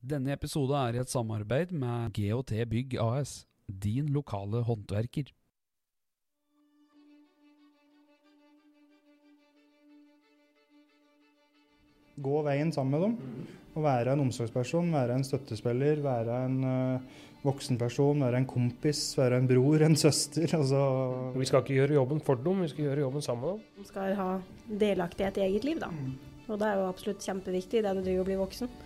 Denne episoden er i et samarbeid med GOT Bygg AS, din lokale håndverker. Gå veien sammen med dem. Og være en omsorgsperson, være en støttespiller, være en uh, voksenperson, være en kompis, være en bror, en søster. Altså Vi skal ikke gjøre jobben for dem, vi skal gjøre jobben sammen med dem. De skal ha delaktighet i eget liv, da. Og det er jo absolutt kjempeviktig det du driver og blir voksen.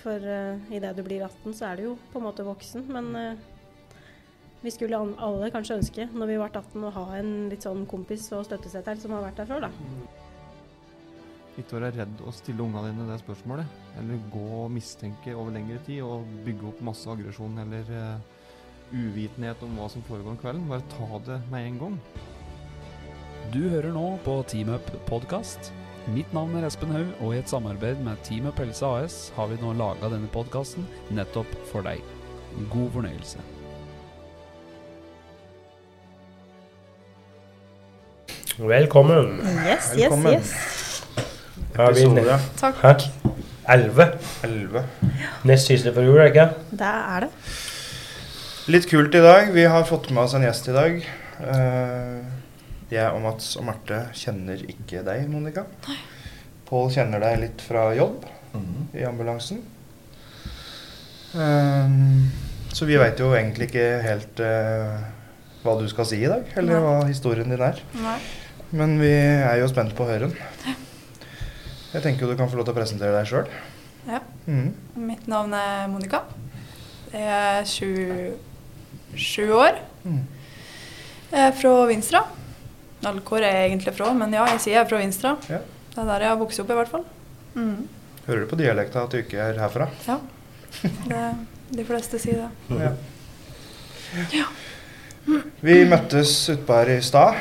For uh, idet du blir 18, så er du jo på en måte voksen. Men uh, vi skulle an- alle kanskje ønske, når vi ble 18, å ha en litt sånn kompis og støttesetter som har vært der før, da. Ikke være redd å stille ungene dine det spørsmålet. Eller gå og mistenke over lengre tid og bygge opp masse aggresjon eller uh, uvitenhet om hva som foregår om kvelden. Bare ta det med en gang. Du hører nå på Team Up podkast. Mitt navn er Espen Haug, og i et samarbeid med Team Pelse AS har vi nå laga denne podkasten nettopp for deg. God fornøyelse. Velkommen. Yes, Velkommen. yes, yes. Her har vi episode Takk. Hæ? Elleve. 11. Nest siste for jul, er ikke? Det er det. Litt kult i dag. Vi har fått med oss en gjest i dag. Eh, jeg og Mats og Marte kjenner ikke deg, Monica. Pål kjenner deg litt fra jobb i ambulansen. Um, så vi veit jo egentlig ikke helt uh, hva du skal si i dag, eller Nei. hva historien din er. Nei. Men vi er jo spent på å høre den. Jeg tenker jo du kan få lov til å presentere deg sjøl. Ja. Mm. Mitt navn er Monica. Jeg er 27 år. Mm. Jeg er fra Vinstra. Alle hvor er jeg egentlig fra, men ja, jeg sier jeg er fra Vinstra. Ja. Det er der jeg har vokst opp, i hvert fall. Mm. Hører du på dialekta at du ikke er herfra? Ja. Det, de fleste sier det. Ja. Vi møttes utpå her i stad.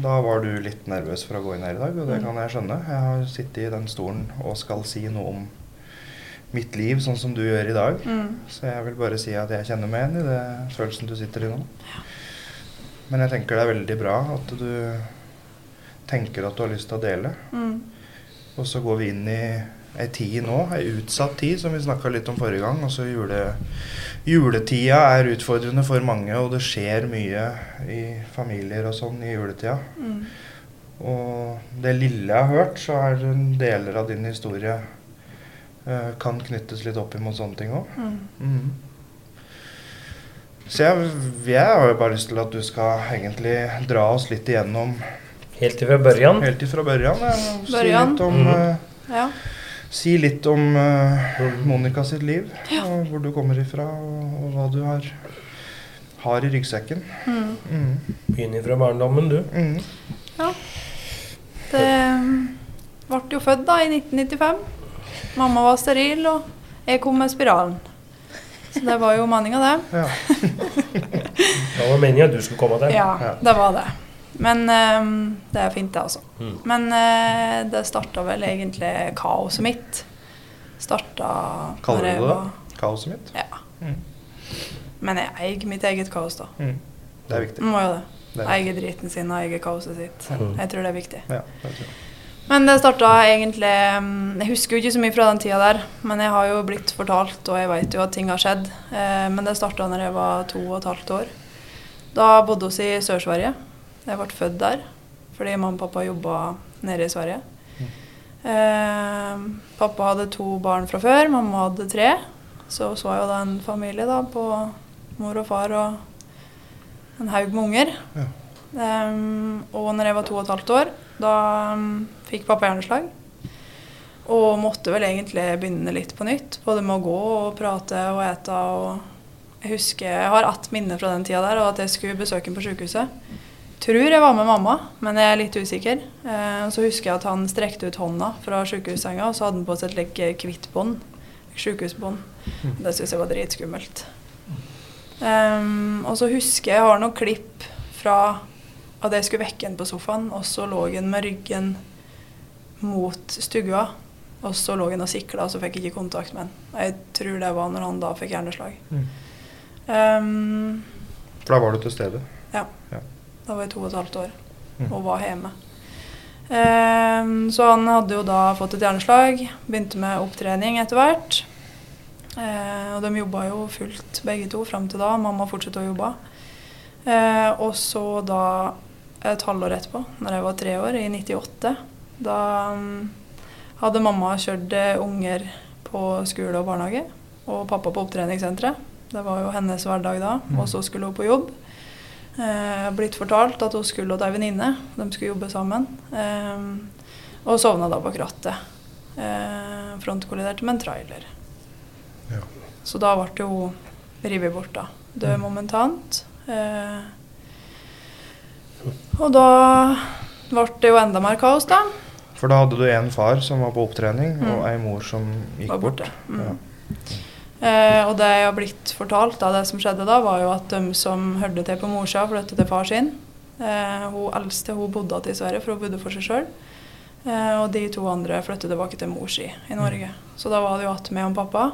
Da var du litt nervøs for å gå inn her i dag, og det Mm. kan jeg skjønne. Jeg har sittet i den stolen og skal si noe om mitt liv sånn som du gjør i dag. Mm. Så jeg vil bare si at jeg kjenner meg igjen i det følelsen du sitter i nå. Men jeg tenker det er veldig bra at du tenker at du har lyst til å dele. Mm. Og så går vi inn i ei tid nå, ei utsatt tid, som vi snakka litt om forrige gang. Altså jule, juletida er utfordrende for mange, og det skjer mye i familier og sånn i juletida. Mm. Og det lille jeg har hørt, så er det deler av din historie eh, kan knyttes litt opp imot sånne ting òg. Mm. Så jeg, jeg har jo bare lyst til at du skal egentlig dra oss litt igjennom Helt ifra børjan. helt ifra børjan. ja, Si litt om, mm. uh, Ja. si litt om uh, Monica sitt liv. Og hvor du kommer ifra, og, og hva du har, har i ryggsekken. Mm. Mm. Begynner fra barndommen, du. Mm. Det ble jo født da i 1995. Mamma var steril, og jeg kom med spiralen. Så det var jo meninga, det. Ja. Det var meningen at du skulle komme til. Ja, det var det. Men um, det er fint, det, altså. Mm. Men uh, det starta vel egentlig kaoset mitt. Starta Kaller du det var- kaoset mitt? Ja. Mm. Men jeg eier mitt eget kaos, da. Mm. Det er viktig. Må jo det. Det er Eier driten sin og eier kaoset sitt. Mm. Jeg tror det er viktig. Ja, det tror jeg. Men det starta egentlig mm, Jeg husker jo ikke så mye fra den tida der, men jeg har jo blitt fortalt, og jeg vet jo at ting har skjedd. Eh, men det starta når jeg var to og et halvt år. Da bodde vi i Sør-Sverige. Jeg ble født der fordi mamma og pappa jobba nede i Sverige. Eh, pappa hadde to barn fra før, mamma hadde tre. Så vi var jo da en familie da, på mor og far og en haug med unger. Ja. Um, og når jeg var to og et halvt år, da um, fikk pappa hjerneslag. Og måtte vel egentlig begynne litt på nytt. Både med å gå og prate og ete. Og jeg husker, jeg har ett minne fra den tida der, og at jeg skulle besøke ham på sykehuset. Tror jeg var med mamma, men jeg er litt usikker. Uh, så husker jeg at han strekte ut hånda fra sykehussenga, og så hadde han på seg et like, hvitt bånd. Sykehusbånd. Det syns jeg var dritskummelt. Um, og så husker jeg jeg har noen klipp fra at jeg skulle vekke henne på sofaen, og så lå han med ryggen mot stua. Og så lå han og sikla, og så fikk jeg ikke kontakt med han. Jeg tror det var når han da fikk hjerneslag. Mm. Um, For da var du til stede. Ja, da var jeg to og et halvt år Mm. og var hjemme. Um, så han hadde jo da fått et hjerneslag, begynte med opptrening etter hvert. Uh, og de jobba jo fullt begge to fram til da. Mamma fortsatte å jobbe. Uh, og så da et halvår etterpå, når jeg var tre år, i 98, da mm, hadde mamma kjørt eh, unger på skole og barnehage. Og pappa på opptreningssenteret. Det var jo hennes hverdag da. Og så skulle hun på jobb. Eh, blitt fortalt at hun skulle til ei venninne. De skulle jobbe sammen. Eh, og sovna da bak rattet. Eh, frontkolliderte med en trailer. Ja. Så da ble hun revet bort, da. Død momentant. Eh, og da ble det jo enda mer kaos, da. For da hadde du en far som var på opptrening, Mm. og ei mor som gikk Var bort. Mm. Ja. Eh, og det jeg har blitt fortalt av det som skjedde da, var jo at de som hørte til på morsa, flyttet til far sin. Eh, hun eldste hun bodde igjen i Sverige, for hun bodde for seg sjøl. Eh, og de to andre flyttet tilbake til mor si i Norge. Så da var det jo igjen med og pappa.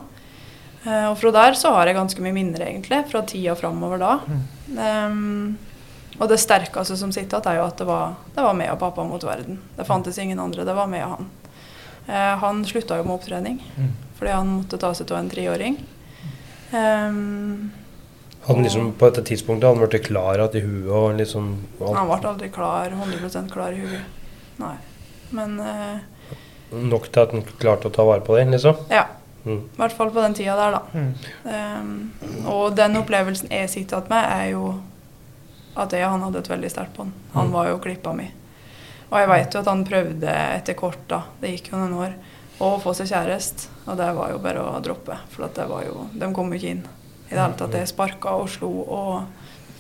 Eh, og fra der så har jeg ganske mye minner, egentlig, fra tida framover da. Em, og det sterkeste som sitter igjen, er jo at det var, det var meg og pappa mot verden. Det fantes ingen andre, det var meg og han. Eh, han slutta jo med opptrening Mm. fordi han måtte ta seg av en treåring. Um, Hadde han liksom på dette tidspunktet hadde han blitt klar igjen i huet og liksom alt, han ble aldri klar, 100% klar i huet. Nei. Men eh, Nok til at han klarte å ta vare på det, liksom? ja. Mm. I hvert fall på den tida der, da. Mm. Um, og den opplevelsen jeg sitter igjen med, er jo at jeg han hadde et veldig sterkt bånd. Han Mm. var jo klippa mi. Og jeg veit jo at han prøvde etter kort, da, det gikk jo noen år, å få seg kjæreste. Og det var jo bare å droppe, for at det var jo, de kom jo ikke inn i det hele tatt. Jeg sparka og slo, og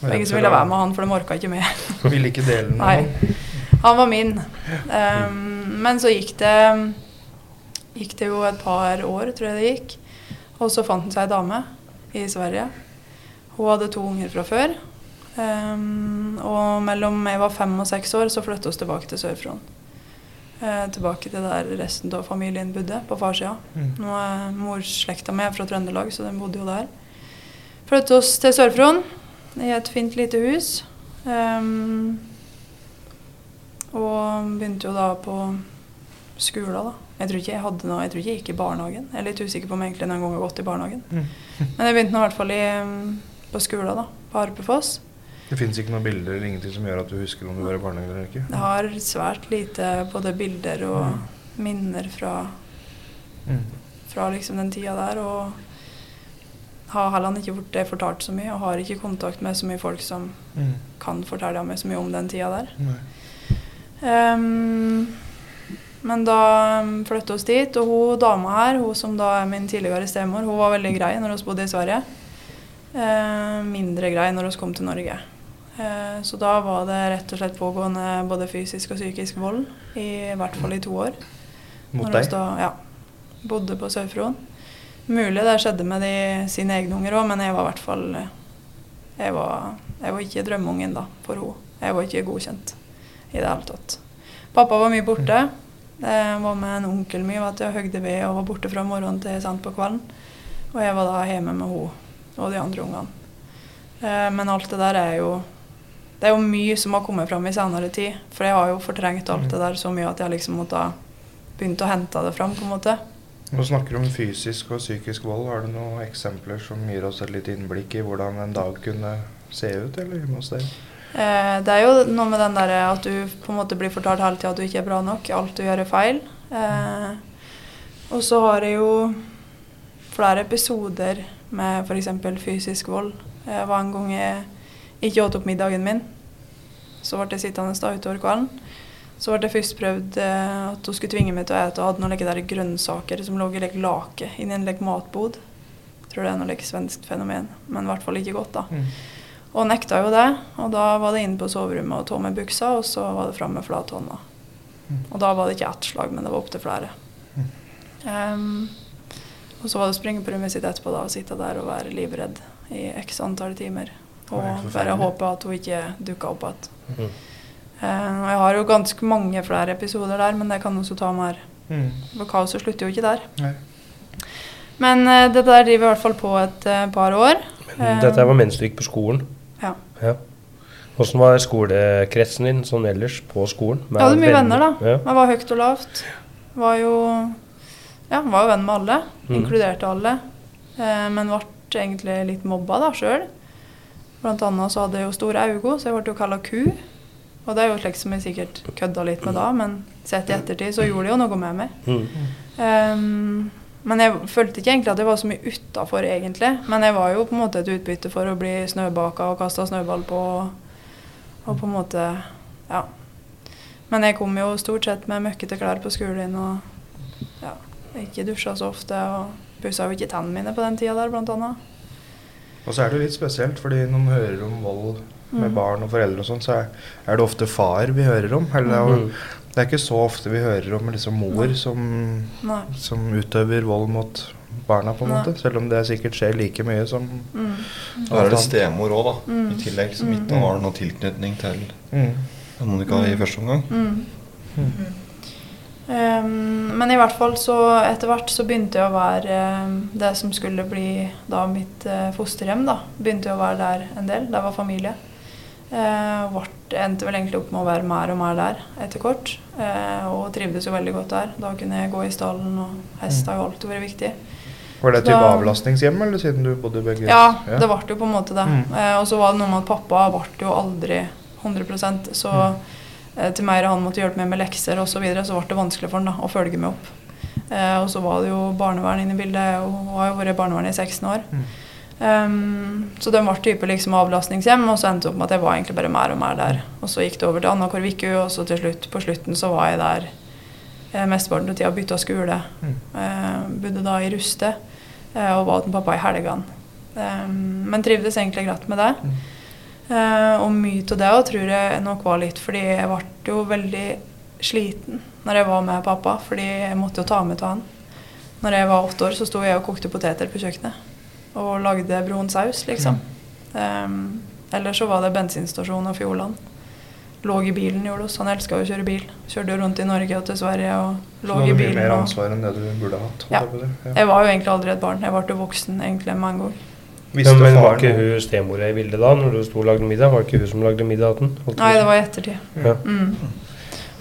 det var ingen som ville være med han, for de orka ikke med. Ville ikke dele den Nei. han. Han var min. Um, men så gikk det gikk det jo et par år, tror jeg det gikk. Og så fant han seg ei dame i Sverige. Hun hadde to unger fra før. Um, og mellom jeg var fem og seks år, så flytta vi tilbake til Sør-Fron. Uh, tilbake til der resten av familien bodde, på farssida. Mm. Nå er morsslekta mi fra Trøndelag, så den bodde jo der. Flyttet oss til Sør-Fron, i et fint lite hus. Um, og begynte jo da på skolen, da. Jeg tror ikke jeg hadde noe, jeg tror ikke jeg gikk i barnehagen. Jeg er litt usikker på om jeg egentlig noen gang har gått i barnehagen. Mm. Men jeg begynte nå i hvert fall i, på skolen, da. På Harpefoss. Det fins ikke noen bilder eller ingenting som gjør at du husker om du var i barnehagen eller ikke? Jeg har svært lite både bilder og minner fra, Mm. fra liksom den tida der. Og har heller ikke fått det fortalt så mye, og har ikke kontakt med så mye folk som Mm. kan fortelle meg så mye om den tida der. Ehm, men da flytta vi oss dit, og hun dama her, hun som da er min tidligere stemor, hun var veldig grei når vi bodde i Sverige. Eh, mindre grei når vi kom til Norge. Eh, så da var det rett og slett pågående både fysisk og psykisk vold, i hvert fall i to år. Mot deg? Da, ja, bodde på Sør-Fron. Mulig det skjedde med de, sine egne unger òg, men jeg var i hvert fall jeg var, jeg var ikke drømmeungen da, for henne. Jeg var ikke godkjent i det hele tatt. Pappa var mye borte. Jeg var med en onkel mye vet du, og høgde ved og var borte fra morgenen til sent på kvelden. Og jeg var da hjemme med henne og de andre ungene. Eh, Men alt det der er jo Det er jo mye som har kommet fram i senere tid. For jeg har jo fortrengt alt det der så mye at jeg liksom måtte ha begynt å hente det fram, på en måte. Nå snakker du om fysisk og psykisk vold. Har du noen eksempler som gir oss et lite innblikk i hvordan en dag kunne se ut eller hjemme hos deg? Eh, det er jo noe med den der at du på en måte blir fortalt hele tida at du ikke er bra nok. Alt du gjør er feil. Eh, og så har jeg jo flere episoder med f.eks. fysisk vold. Jeg var en gang jeg ikke åt opp middagen min. Så ble jeg sittende da utover kvelden. Så ble det først prøvd eh, at hun skulle tvinge meg til å ete og hadde noen like der grønnsaker som lå i like lake inni en like matbod. Jeg tror det er noe like svensk fenomen, men i hvert fall ikke godt, da. Og nekta jo det. Og da var det inn på soverommet og ta med buksa, og så var det fram med flathånda. Og da var det ikke ett slag, men det var opptil flere. Em, og så var det å springe på rommet sitt etterpå da, og sitte der og være livredd i x antall timer. Og bare håpe at hun ikke dukka opp igjen. Mm. Uh, jeg har jo ganske mange flere episoder der, men det kan også ta mer. Mm. For kaoset slutter jo ikke der. Nei. Men uh, det der driver i hvert fall på et uh, par år. Men dette var mens du gikk på skolen? Ja. ja. Hvordan var skolekretsen din sånn ellers på skolen? Jeg hadde mye venner, da. Ja. Jeg var høyt og lavt. Var jo Ja, var jo venn med alle. Mm. Inkluderte alle. eh, men ble egentlig litt mobba da sjøl. Blant annet så hadde jeg jo store øyne, så jeg ble jo kalla ku. Og det er jo slikt som jeg sikkert kødda litt med da, men sett i ettertid så gjorde det jo noe med meg. Ehm, men jeg følte ikke egentlig at jeg var så mye utafor, egentlig. Men jeg var jo på en måte et utbytte for å bli snøbaka og kasta snøball på. Og på en måte Ja. Men jeg kom jo stort sett med møkkete klær på skolen og ja, ikke dusja så ofte. Og pussa jo ikke tennene mine på den tida der, blant annet. Og så er det jo litt spesielt, fordi når man hører om vold med Mm. barn og foreldre og sånn, så er, det ofte far vi hører om. Eller det er Mm. det er ikke så ofte vi hører om liksom mor som, Nei. som utøver vold mot barna, på en Nei. måte. Selv om det sikkert skjer like mye som Mm. Da er det stemor òg, da. Mm. I tillegg, som Mm. ikke har noen tilknytning til mm. Monica i første omgang. Mm. Ehm, men i hvert fall så etter hvert så begynte jeg å være ehm, det som skulle bli da mitt uh, fosterhjem. da, Begynte jeg å være der en del. Der var familie. Uh, vart, endte vel egentlig opp med å være mer og mer der etter kort. Uh, og trivdes jo veldig godt der. Da kunne jeg gå i stallen, og hest har jo alltid vært viktig. Var det et type avlastningshjem, eller siden du bodde begge Ja, det ble jo på en måte det. Mm. Uh, og så var det noe med at pappa ble jo aldri 100% så Mm. Eh, meg eller han måtte hjelpe meg med lekser osv., så, videre, så ble det vanskelig for han da, å følge meg opp. Eh, og så var det jo barnevern inne i bildet, hun har jo vært i barnevern i 16 år. Mm. Um, så det ble type liksom avlastningshjem, og så endte det opp med at jeg var egentlig bare mer og mer der. Og så gikk det over til annenhver uke, og så til slutt, på slutten så var jeg der eh, mesteparten av tida. Bytta skole. Mm. Eh, bodde da i Ruste eh, og var hos pappa i helgene. Um, men trivdes egentlig greit med det. Mm. Eh, og mye av det òg tror jeg nok var litt fordi jeg ble jo veldig sliten når jeg var med pappa, fordi jeg måtte jo ta med til han. Når jeg var åtte år, så sto jeg og kokte poteter på kjøkkenet og lagde brun saus, liksom. Um, ellers så var det bensinstasjon og Fjordland. Lå i bilen, gjorde oss. Han elska å kjøre bil. Kjørte rundt i Norge og til Sverige og Så lå du hadde mye mer ansvar enn det du burde hatt. Ja. jeg var jo egentlig aldri et barn. Jeg ble voksen egentlig med en gang. Visste Men, men var ikke hun stemora i bildet da, når du sto og lagde middag? Var det ikke hun som lagde middagen? Nei, det var i ettertid. Ja. Mm.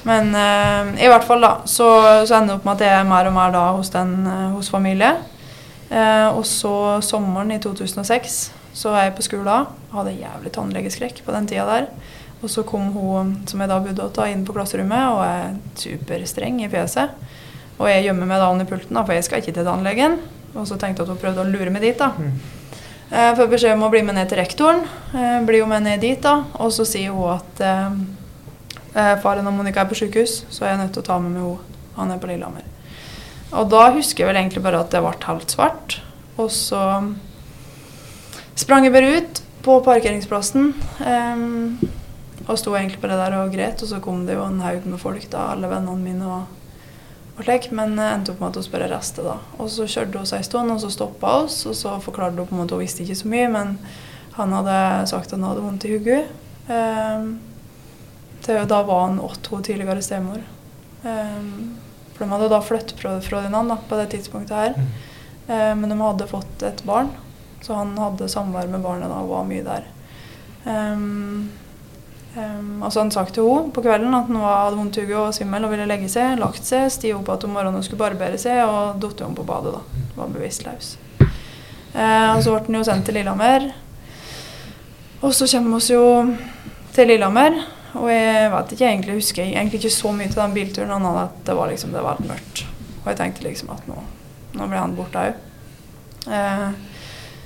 Men uh, i hvert fall da, så, så ender det opp med at jeg er mer og mer da hos, den, uh, hos familie. Uh, og så sommeren i 2006 så var jeg på skolen. Hadde jævlig tannlegeskrekk på den tida der. Og så kom hun som jeg da bodde hos, inn på klasserommet og er superstreng i fjeset. Og jeg gjemmer meg da under pulten, da, for jeg skal ikke til tannlegen. Og så tenkte jeg at hun prøvde å lure meg dit. da. Eh, Får beskjed om å bli med ned til rektoren. Jeg blir jo med ned dit, da. Og så sier hun at eh, eh, faren og Monica er på sykehus, så er jeg nødt til å ta med meg henne. Han er på Lillehammer. Og da husker jeg vel egentlig bare at det ble halvt svart. Og så sprang jeg bare ut på parkeringsplassen. Eh, og sto egentlig bare der og gret, og så kom det jo en haug med folk, da, alle vennene mine og, og slik. Men jeg endte opp med at hun bare reiste, da. Og så kjørte hun seg en stund, og så stoppa oss, og så forklarte hun på en måte hun visste ikke så mye, men han hadde sagt at han hadde vondt i hodet. Um, da var han åtte, hun tidligere stemor. Um, for de hadde da flyttet fra, hverandre på det tidspunktet her. Eh, men de hadde fått et barn, så han hadde samvær med barnet da og var mye der. Um, um, og så han sa til henne på kvelden at han hadde vondt i og svimmel og ville legge seg. Lagt seg, sti opp igjen om morgenen og skulle barbere seg, og datt om på badet. da. Var bevisstløs. Uh, og så ble han jo sendt til Lillehammer. Og så kommer vi jo til Lillehammer. Og jeg vet ikke, egentlig husker jeg egentlig ikke så mye til den bilturen. Han hadde at det var liksom, det var mørkt. Og jeg tenkte liksom at nå, nå ble han borte òg. Eh,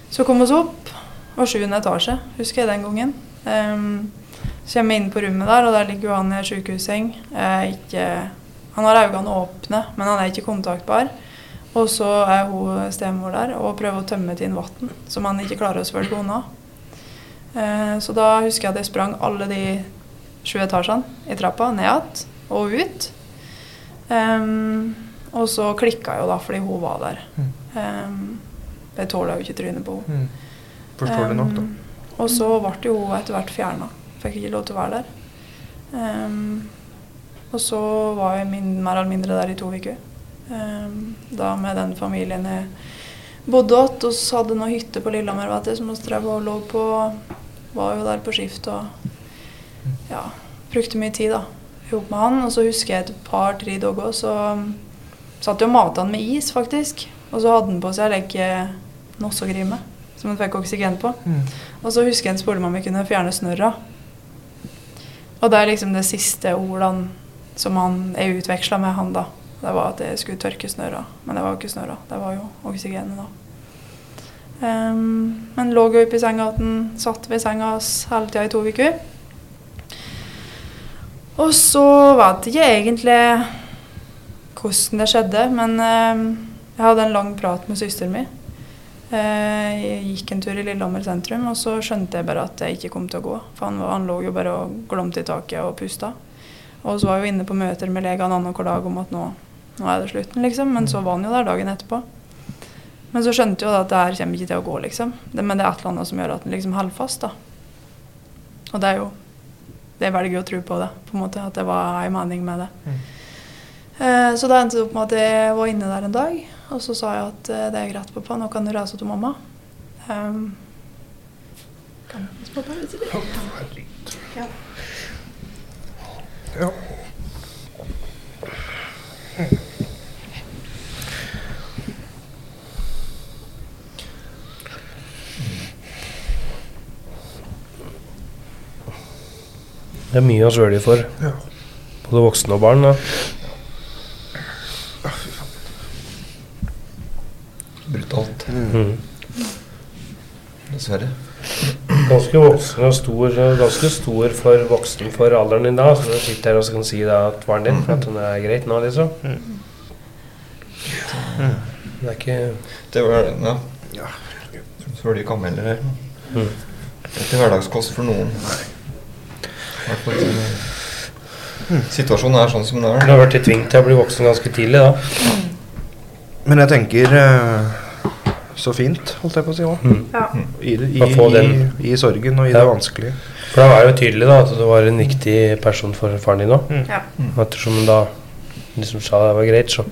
så kom vi opp. Det var sjuende etasje, husker jeg den gangen. Um, kommer inn på rommet der, og der ligger jo han i en sykehusseng. Eh, han har øynene åpne, men han er ikke kontaktbar. Og så er hun stemor der og prøver å tømme til vann som han ikke klarer å svelge unna. Eh, så da husker jeg at jeg sprang alle de sju etasjene i trappa, ned igjen og ut. Um, og så klikka jo da, fordi hun var der. Um, jeg tåler jo ikke trynet på henne. Mm. Forståelig nok, da. Og så ble jo hun etter hvert fjerna. Fikk ikke lov til å være der. Um, og så var jeg min, mer eller mindre der i to uker. Um, da med den familien jeg bodde hos. Og så hadde noen hytte på Lillehammer vet jeg, som vi drev og lå på. Var jo der på skift og ja, brukte mye tid da, sammen med han. Og så husker jeg et par-tre dager så um, satt jeg og matet han med is, faktisk. Og så hadde han på seg like nossogrime, som han fikk oksygen på. Og så husker jeg han spurte meg om jeg kunne fjerne snørra. Og det er liksom det siste ordene som han er utveksla med han da. Det var at jeg skulle tørke snørra. Men det var jo ikke snørra, det var jo oksygenet da. Um, men lå oppe i senga han satt ved senga hans hele tida i to uker. Og så vet jeg ikke egentlig hvordan det skjedde, men um, jeg hadde en lang prat med søsteren min. Eh, jeg gikk en tur i Lillehammer sentrum, og så skjønte jeg bare at jeg ikke kom til å gå. For han, han lå jo bare og glomte i taket og pusta. Og så var jeg jo inne på møter med legene annenhver dag om at nå, nå er det slutten, liksom. Men så var han jo der dagen etterpå. Men så skjønte jeg jo at det her kommer ikke til å gå, liksom. Det, men det er et eller annet som gjør at han liksom holder fast, da. Og det er jo Det velger jo å tro på det, på en måte. At det var en mening med det. Eh, så da endte det opp med at jeg var inne der en dag, og så sa jeg at eh, det er greit, pappa, nå kan du reise til mamma. Um, kan pappa litt til? Ja. Ja. Det er mye å svelge for. Ja. Både voksne og barn. da. Brutalt. Mm. Dessverre. Ganske voksen og stor, ganske stor for voksen for alderen din da. Så du sitter her og kan si da at faren din, for at hun er greit nå, liksom. Det er ikke Det var ja. Ja. Så var de kameler her. Mm. Det er ikke hverdagskost for noen. Ikke- Situasjonen er sånn som den er. Du har vært tvunget til å bli voksen ganske tidlig, da. Men jeg tenker eh, så fint, holdt jeg på å si òg. Mm. Ja. I, i, i, I sorgen og i Ja. det vanskelige. For da var det jo tydelig da at du var en viktig person for faren din òg. Ja. Ettersom han da liksom sa det var greit, så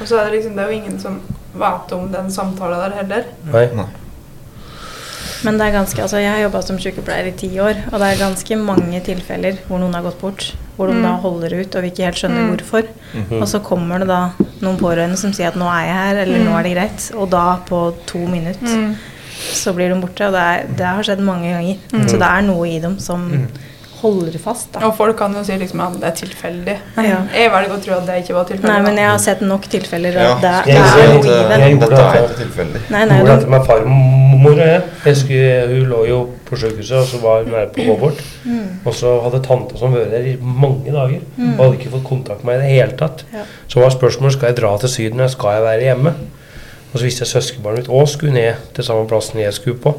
Og så er det liksom, det er jo ingen som vet om den samtalen der heller. Nei. Nei. Men det er ganske, altså jeg har jobba som sykepleier i ti år, og det er ganske mange tilfeller hvor noen har gått bort. Hvor de Mm. da holder ut og vi ikke helt skjønner Mm. hvorfor. Mhm. Og så kommer det da noen pårørende som sier at 'nå er jeg her', eller Mm. 'nå er det greit'. Og da, på to minutter, så blir de borte. Og det, er, det har skjedd mange ganger. Mm. Så det er noe i dem som Mm. Holder fast, da. Og folk kan jo si liksom at det er tilfeldig. Ja. Jeg velger å tro at det ikke var tilfeldig. Nei, men jeg har sett nok tilfeller Ja, det, det jeg er i eh, jeg gjorde Dette er det. ikke tilfeldig. Nei, nei, Gjorde dette med farmor og jeg. jeg hun lå jo på sykehuset, og så var hun på å gå bort. mm, Og så hadde tanta som vært der i mange dager Mm. og hadde ikke fått kontakt med meg i det hele tatt. Ja. Så var spørsmålet skal jeg dra til Syden eller skal jeg være hjemme. Og så visste jeg søskenbarnet mitt òg skulle ned til samme plassen jeg skulle på.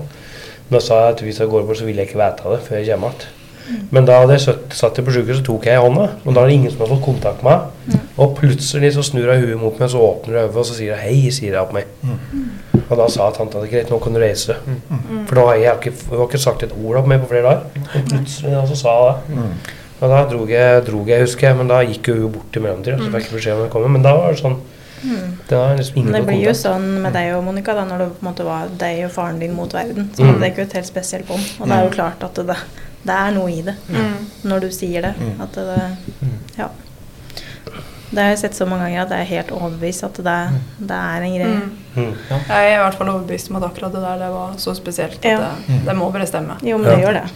Men da sa jeg at hvis jeg går bort, så vil jeg ikke vite det før jeg kommer igjen. Men da hadde jeg søtt- satt jeg på sykehuset, så tok jeg i hånda. Og da er det ingen som har fått kontakt med meg. Og plutselig så snur hun huet mot meg, så åpner hun øynene, og så sier hun hei, sier hun på meg. Og da sa tanta at greit, nå kan du reise. For da har jeg ikke, hun har ikke sagt et ord opp meg på flere dager. Og plutselig da så sa hun det. Mm. Og da dro jeg, dro jeg, husker jeg, men da gikk hun bort i mellomtida, så fikk jeg beskjed om jeg kom. Men da var det sånn mm. Det var liksom ingen det blir jo sånn med deg og Monica, da, når det på en måte var deg og faren din mot verden. Så Mm. hadde dere ikke et helt spesielt bånd. Og det er jo klart at det, det er noe i det Mm. når du sier det. Mm. At det Ja. Det har jeg sett så mange ganger at jeg er helt overbevist at det, det er en greie. Mm. Ja. Jeg er i hvert fall overbevist om at akkurat det der det var så spesielt at Ja. det, det må bare stemme. Jo, men det Ja. gjør det.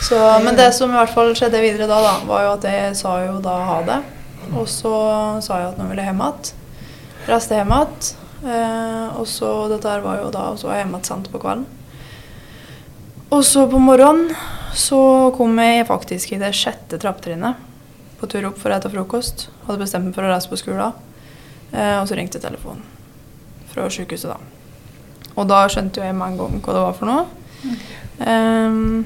Så, men det som i hvert fall skjedde videre da, da, var jo at jeg sa jo da ha det. Og så sa jeg at nå vil jeg hjem igjen. Reiste hjem igjen. Eh, og så dette her var jo da Og så var jeg hjemme igjen sent på kvelden. Og så på morgenen så kom jeg faktisk i det sjette trappetrinnet på tur opp for å spise frokost. Hadde bestemt meg for å reise på skolen. Eh, og så ringte telefonen fra sykehuset, da. Og da skjønte jo jeg med en gang hva det var for noe. Ehm,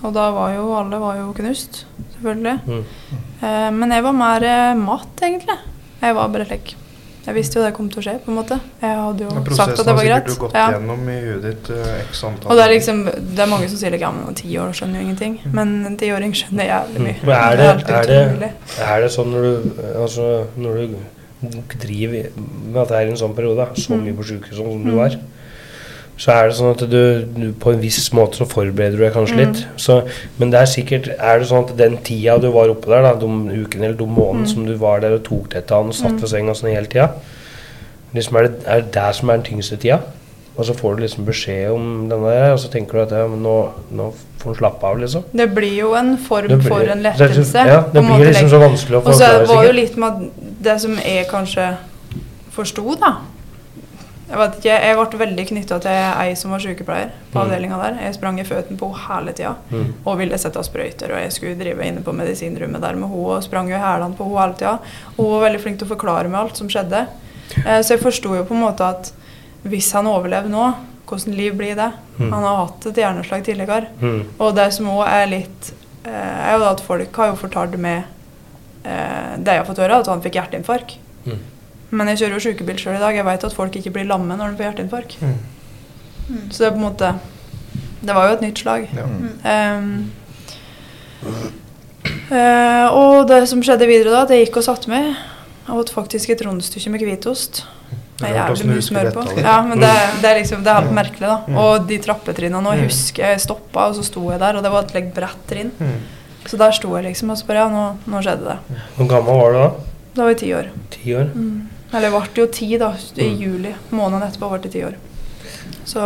og da var jo alle var jo knust, selvfølgelig. Mm. Eh, men jeg var mer eh, matt, egentlig. Jeg var bare slik. Jeg visste jo det kom til å skje, på en måte. Jeg hadde jo ja, sagt at det har var sikkert greit. du gått Ja. gjennom i huet ditt uh, x antall Og det er liksom Det er mange som sier at ja, men ti år skjønner jo ingenting. Men en tiåring skjønner jævlig mye. Men er det, det, er, det, er det sånn når du, altså, når du driver med at det er en sånn periode, så Mm. mye på sykehus som du var, så er det sånn at du, du på en viss måte så forbereder du deg kanskje Mm. litt. Så, men det er sikkert Er det sånn at den tida du var oppe der, da, de ukene eller de månedene Mm. som du var der og tok dette an og satt Mm. ved senga sånn hele tida, liksom er, det, er det der som er den tyngste tida? Og så får du liksom beskjed om denne der, og så tenker du at ja, men nå, nå får du slappe av, liksom. Det blir jo en form blir- for en er liksom- lettelse. Ja, det blir liksom så vanskelig å Og så var det jo litt med at det som jeg kanskje forsto, da Jeg vet ikke, jeg ble veldig knytta til ei som var sykepleier på Mm. avdelinga der. Jeg sprang i føttene på henne hele tida Mm. og ville sette sprøyter. Og jeg skulle drive inne på medisinrommet der med henne og sprang i hælene på henne hele tida. Og hun var veldig flink til å forklare meg alt som skjedde. Eh, så jeg forsto jo på en måte at hvis han overlever nå, hvordan liv blir det? Mm. Han har hatt et hjerneslag tidligere. Mm. Og det som òg er litt eh, er jo at folk har jo fortalt meg eh, det jeg har fått høre, at han fikk hjerteinfarkt. Mm. Men jeg kjører jo sykebil sjøl i dag. Jeg vet at folk ikke blir lamme når de får hjerteinfarkt. Mm. Så det er på en måte Det var jo et nytt slag. Ja. Um, uh, og det som skjedde videre da, at jeg gikk og satte meg. Jeg åt faktisk et rundstykke med hvitost. Er jævlig mye smør på. Ja, men det, det er liksom, det er helt merkelig, da. Mm. Og de trappetrinnene nå, jeg Mm. husker jeg stoppa, og så sto jeg der, og det var et like, bredt trinn. Mm. Så der sto jeg liksom, og så bare ja, nå, nå skjedde det. Hvor gammel var du da? Da var jeg ti år. Ti år? Mm. Eller det ble jo ti da, i Mm. juli. Måneden etterpå ble det ti år. Så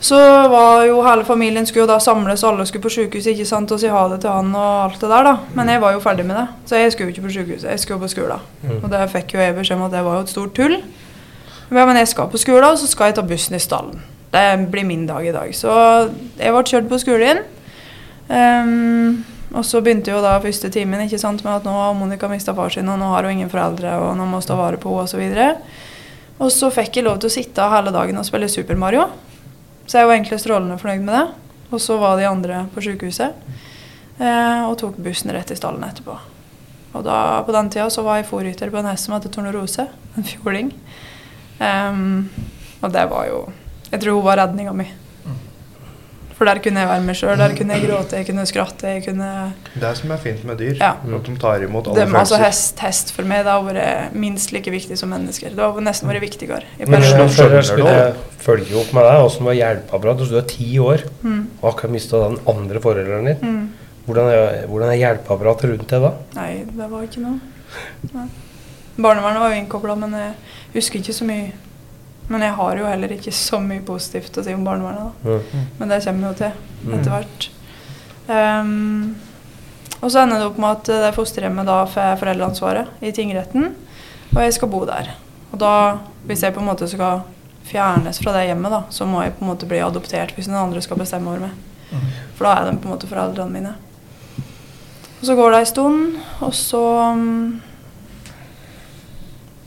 så var jo hele familien skulle jo da samles, alle skulle på sykehuset ikke sant, og si ha det til han og alt det der. da. Men jeg var jo ferdig med det, så jeg skulle jo ikke på sykehuset, jeg skulle på skolen. Mm. Og det fikk jo jeg beskjed om at det var jo et stort tull. Men jeg skal på skolen, og så skal jeg ta bussen i stallen. Det blir min dag i dag. Så jeg ble kjørt på skolen. Um, og så begynte jo da første timen ikke sant, med at nå har Monica mista far sin, og nå har hun ingen foreldre, og nå må hun ta vare på henne, osv. Og, og så fikk jeg lov til å sitte hele dagen og spille Super Mario. Så jeg var egentlig strålende fornøyd med det. Og så var de andre på sykehuset, eh, og tok bussen rett i stallen etterpå. Og da, på den tida så var jeg fòrrytter på en hest som heter Tornerose, en fjording. Um, og det var jo Jeg tror hun var redninga mi. For der kunne jeg være meg sjøl. Der kunne jeg gråte, jeg kunne skratte. jeg kunne... Det som er fint med dyr, Ja. at de tar imot alle Dem, altså følelser. hest, hest for meg det har vært minst like viktig som mennesker. Det har nesten vært viktigere. Men perioder. jeg, skulle følge opp med deg. Åssen var hjelpeapparatet? Du er ti år Mm, og akkurat mista den andre forelderen din. mm. Hvordan er, hvordan er hjelpeapparatet rundt deg da? Nei, det var ikke noe. Nei. Barnevernet var jo innkobla, men jeg husker ikke så mye. Men jeg har jo heller ikke så mye positivt å si om barnevernet. da. Mm. Men det kommer jo til Mm. etter hvert. Um, og så ender det opp med at det fosterhjemmet da får foreldreansvaret i tingretten, og jeg skal bo der. Og da, hvis jeg på en måte skal fjernes fra det hjemmet, da, så må jeg på en måte bli adoptert hvis noen andre skal bestemme over meg. For da er de på en måte foreldrene mine. Og så går det ei stund, og så um,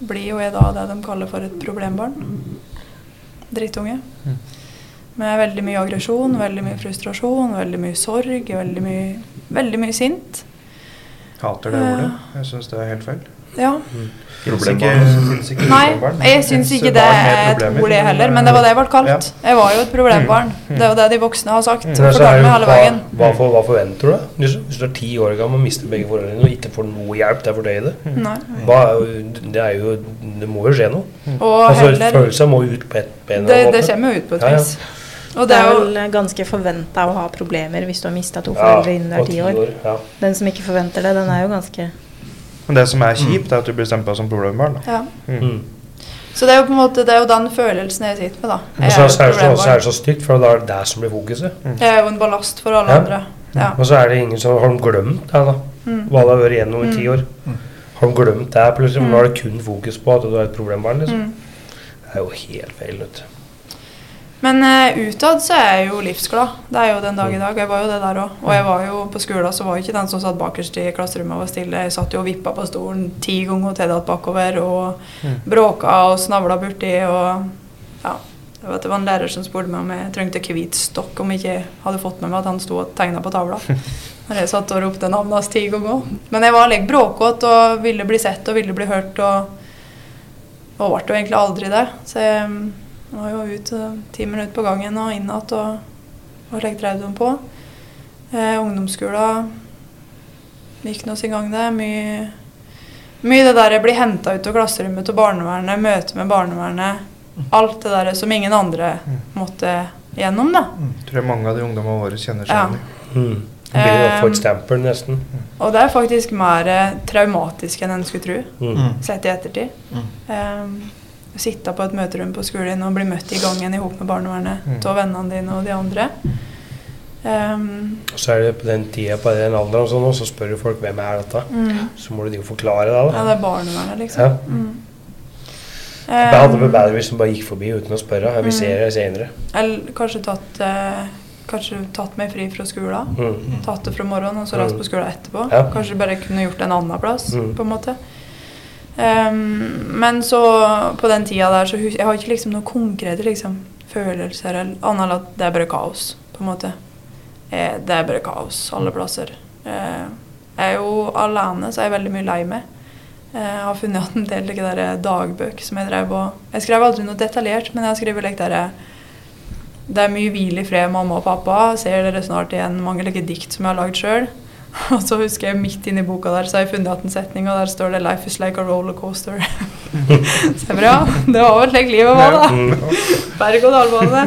blir jo jeg da det de kaller for et problembarn. Drittunge. Med veldig mye aggresjon, veldig mye frustrasjon, veldig mye sorg, veldig mye, veldig mye sint. Hater det ordet. Jeg syns det er helt feil. Ja. Ikke, Problembarn. Nei, jeg syns ikke det er et ord, det heller, men det var det jeg ble kalt. Jeg var jo et problembarn. Mm. Det er jo det de voksne har sagt. Mm. Meg hele veien. hva, for, hva forventer du? Hvis, hvis du er ti år gammel og mister begge foreldrene og ikke får noe hjelp til å fordøye det, hva, det er jo Det må jo skje noe. Og Altså, heller Følelser må ut på, et, ben. det, det kommer jo ut på et Ja, ja. vis. Og Det er vel ganske forventa å ha problemer hvis du har mista to Ja, foreldre innen du er ti år. Ja. Den som ikke forventer det, den er jo ganske Men det som er kjipt, er at du blir stempla som problembarn. da. ja. Mm. Mm. Så det er jo på en måte Det er jo den følelsen jeg sitter med, da. Og Jeg så er er, så, er det så, så er det så stygt, for da er det der som blir fokuset. Jeg er jo en ballast for alle Ja. andre. Ja. Og så er det ingen som har glemt det, da. Mm. Hva det har vært igjennom i ti Mm. år. Har de glemt det plutselig? Mm. Nå er det kun fokus på at du er et problembarn. liksom. Mm. Det er jo helt feil. vet du. Men uh, utad så er jeg jo livsglad. Det er jo den dag i dag. Jeg var jo det der òg. Og jeg var jo på skolen så var jeg ikke den som satt bakerst i klasserommet og var stille. Jeg satt jo og vippa på stolen ti ganger og tedatt bakover og Mm. bråka og snavla borti og ja. Det var, det var en lærer som spurte meg om jeg trengte hvit stokk, om jeg ikke hadde fått med meg at han sto og tegna på tavla. Når jeg satt og ropte navnet hans ti ganger. Men jeg var litt bråkete og ville bli sett og ville bli hørt. Og, og ble jo egentlig aldri det. Så jeg mm, var jo ute ti minutter på gangen og inn igjen og, og slik drev på. Eh, ungdomsskolen gikk nå sin gang, det. Mye, mye det der bli henta ut av klasserommet til barnevernet, møte med barnevernet. Alt det der som ingen andre måtte gjennom, da. Tror jeg mange av de ungdommene våre kjenner seg Ja. igjen i. Mm. Det blir å Um, et nesten. Og det er faktisk mer eh, traumatisk enn en skulle tro, Mm. sett i ettertid. Mm. Um, sitte på et møterom på skolen og bli møtt i gangen i hop med barnevernet Mm. av vennene dine og de andre. Um, Og så er det på den tida, på den alderen og sånn, og så spør du folk hvem er dette. mm. Så må du jo forklare det, Ja, det er barnevernet, liksom. Ja. Mm. Jeg hadde vært bedre hvis som bare gikk forbi uten å spørre. Vi Mm. ser det senere. Eller kanskje tatt, eh, kanskje tatt meg fri fra skolen. Mm. Tatt det fra morgenen og så raskt på skolen etterpå. Ja. Kanskje bare kunne gjort det en annen plass, Mm. på en måte. Ehm, men så på den tida der så Jeg har ikke liksom noen konkrete liksom, følelser eller annet enn at det er bare kaos, på en måte. Eh, det er bare kaos alle plasser. Eh, jeg er jo alene, så jeg er veldig mye lei meg. Eh, Jeg har funnet igjen en del like der dagbøker som jeg drev og Jeg skrev aldri noe detaljert, men jeg skriver like der Det er mye hvil i fred, mamma og pappa. Ser dere snart igjen mange like dikt som jeg har lagd sjøl. Og så husker jeg midt inni boka der, så har jeg funnet igjen en setning, og der står det 'Life is like a rollercoaster'. så jeg bare, ja, det var vel slik livet var, da. Berg-og-dal-bane.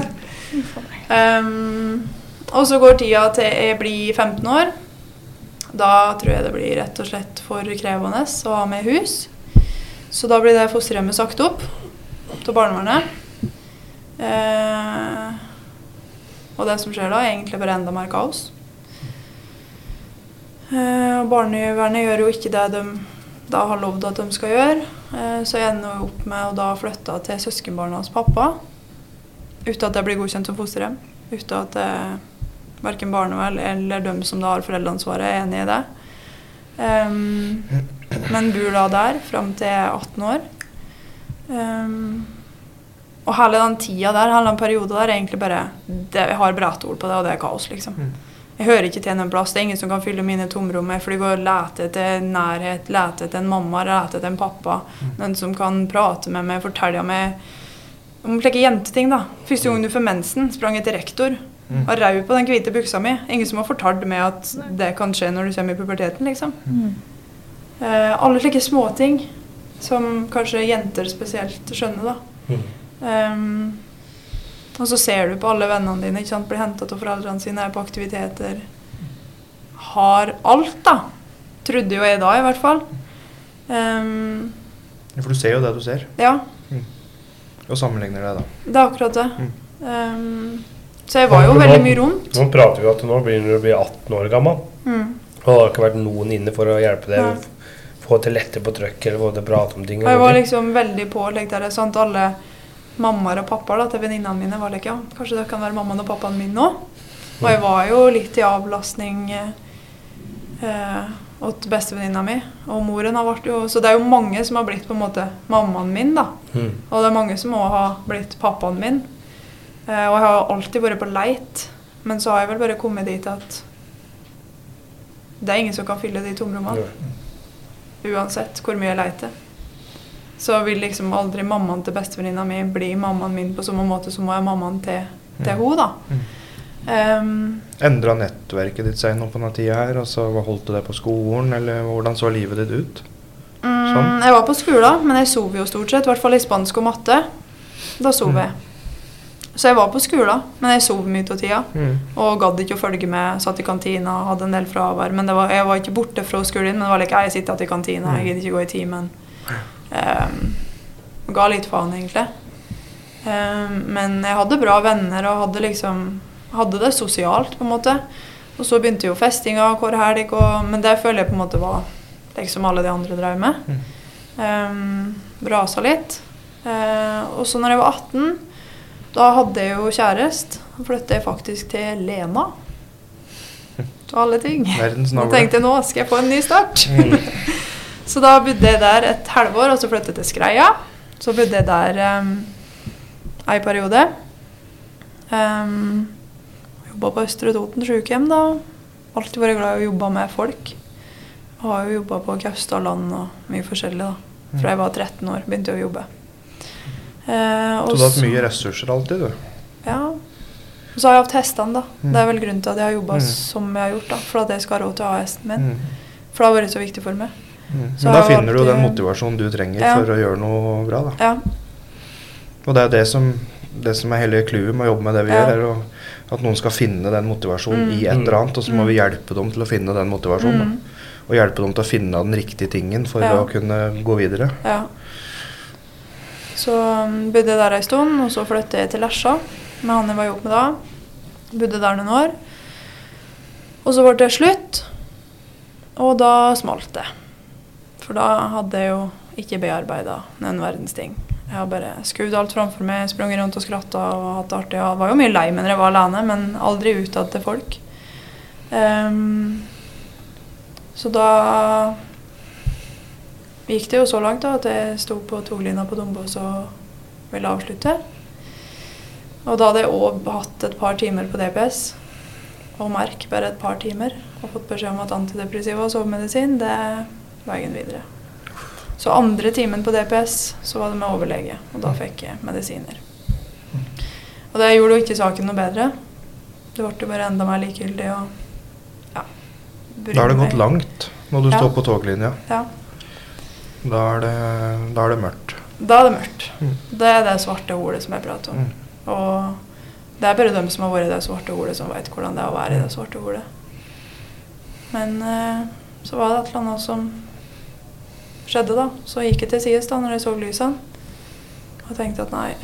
Um, og så går tida til jeg blir 15 år. Da tror jeg det blir rett og slett for krevende å ha med hus. Så da blir det fosterhjemmet sagt opp til barnevernet. Uh, og det som skjer da, er egentlig bare enda mer kaos. Eh, og barnevernet gjør jo ikke det de da har lovd at de skal gjøre. Eh, så jeg ender jo opp med å da flytte til søskenbarna hos pappa. Uten at jeg blir godkjent som fosterhjem. Uten at eh, verken barnevern eller de som da har foreldreansvaret, er enig i det. Um, men bor da der fram til jeg er 18 år. Um, og hele den tida der, hele den perioden der, er egentlig bare det, Jeg har ord på det, og det er kaos, liksom. Mm. Jeg hører ikke til noen plass. Det er ingen som kan fylle mine tomrom. Jeg flyr og leter etter nærhet, leter etter en mamma, leter etter en pappa. Noen som kan prate med meg, fortelle meg om slike jenteting. da. Første gang du får mensen, sprang jeg til rektor. Mm. Og rau på den hvite buksa mi. Ingen som har fortalt meg at det kan skje når du kommer i puberteten. liksom. Eh, alle slike småting som kanskje jenter spesielt skjønner. da. Mm. Og så ser du på alle vennene dine ikke sant, blir henta av foreldrene sine, er på aktiviteter. Har alt, da. Trodde jo jeg da, i hvert fall. Um, Ja, For du ser jo det du ser, ja, og sammenligner det, da. det er akkurat det. Mm. Um, så jeg var jo nå- veldig mye rundt. Nå prater vi at nå begynner du å bli 18 år gammel. Mm. Og det har ikke vært noen inne for å hjelpe deg. Få til lette på trøkk eller få til å prate om ting. Jeg var ting. liksom veldig på like, der, sant? Alle mammaer og pappaer til venninnene mine var like ja, kanskje det kan være mammaen og pappaen min nå. Og jeg var jo litt i avlastning eh, åt bestevenninna mi. Og moren har vært jo Så det er jo mange som har blitt på en måte mammaen min, da. Mm. Og det er mange som òg har blitt pappaen min. Eh, og jeg har alltid vært på leit. Men så har jeg vel bare kommet dit at det er ingen som kan fylle de tomrommene. Uansett hvor mye jeg leter. Så vil liksom aldri mammaen til bestevenninna mi bli mammaen min på samme måte som hun er mammaen til, til Mm. henne, da. Mm. Um, Endra nettverket ditt seg noe på denne tida her? Altså, Holdt du deg på skolen, eller hvordan så livet ditt ut? mm, Sånn. jeg var på skolen, men jeg sov jo stort sett. I hvert fall i spansk og matte. Da sov Mm. jeg. Så jeg var på skolen, men jeg sov mye av tida. Mm. Og gadd ikke å følge med. Satt i kantina, hadde en del fravær. Men det var, jeg var ikke borte fra skolen, men det var like, jeg sitter igjen i kantina, jeg gidder ikke gå i timen. Um, ga litt faen, egentlig. Um, men jeg hadde bra venner og hadde liksom hadde det sosialt, på en måte. Og så begynte jo festinga hver helg, og, men det føler jeg på en måte var liksom alle de andre drev med. Um, brasa litt. Uh, og så når jeg var 18, da hadde jeg jo kjæreste. Da flyttet jeg faktisk til Lena. Til alle ting. Da tenkte jeg nå skal jeg få en ny start. Mm. Så da bodde jeg der et halvår, og så flyttet jeg til Skreia. Så bodde jeg der um, ei periode. Um, jobba på Østre Toten sykehjem, da. Alltid vært glad i å jobbe med folk. Har jo jobba på Gausdalland og mye forskjellig, da. Fra jeg var 13 år, begynte jeg å jobbe. Uh, Så du har hatt mye ressurser alltid, du. ja. Og så har jeg hatt hestene, da. Mm. Det er vel grunnen til at jeg har jobba Mm. som jeg har gjort. da, For at jeg skal ha råd til å ha hesten min. Mm. For det har vært så viktig for meg. Mm. Så Men da finner du den motivasjonen du trenger Ja. for å gjøre noe bra. da. Ja. Og det er det som, det som er hele clouet med å jobbe med det vi Ja. gjør, er å, at noen skal finne den motivasjonen Mm. i et eller annet, og så må Mm. vi hjelpe dem til å finne den motivasjonen. Mm. Og hjelpe dem til å finne den riktige tingen for å kunne gå videre. ja. Så um, bodde jeg der ei stund, og så flyttet jeg til Lesja med han jeg var sammen med da. Bodde der noen år. Og så ble det slutt, og da smalt det. For da hadde jeg jo ikke bearbeida noen verdens ting. Jeg har bare skrudd alt framfor meg, sprunget rundt og skratta og hatt det artig. Jeg var jo mye lei meg når jeg var alene, men aldri utad til folk. Um, så da gikk det jo så langt da, at jeg sto på toglina på Dombås og ville avslutte. Og da hadde jeg òg hatt et par timer på DPS, og merk bare et par timer, og fått beskjed om at antidepressiva og sovemedisin, det veien videre. Så andre timen på DPS så var det med overlege, og da fikk jeg medisiner. Og det gjorde jo ikke saken noe bedre. Det ble bare enda mer likegyldig og ja. Da er det gått langt når du Ja. står på toglinja. Ja. Da er det, da er det mørkt. Da er det mørkt. Mm. Det er det svarte holet som jeg prater om. Mm. Og det er bare dem som har vært i det svarte holet, som vet hvordan det er å være i det svarte holet. Men eh, så var det et eller annet som skjedde, da. Så gikk jeg til sides da når jeg så lysene. Og tenkte at nei,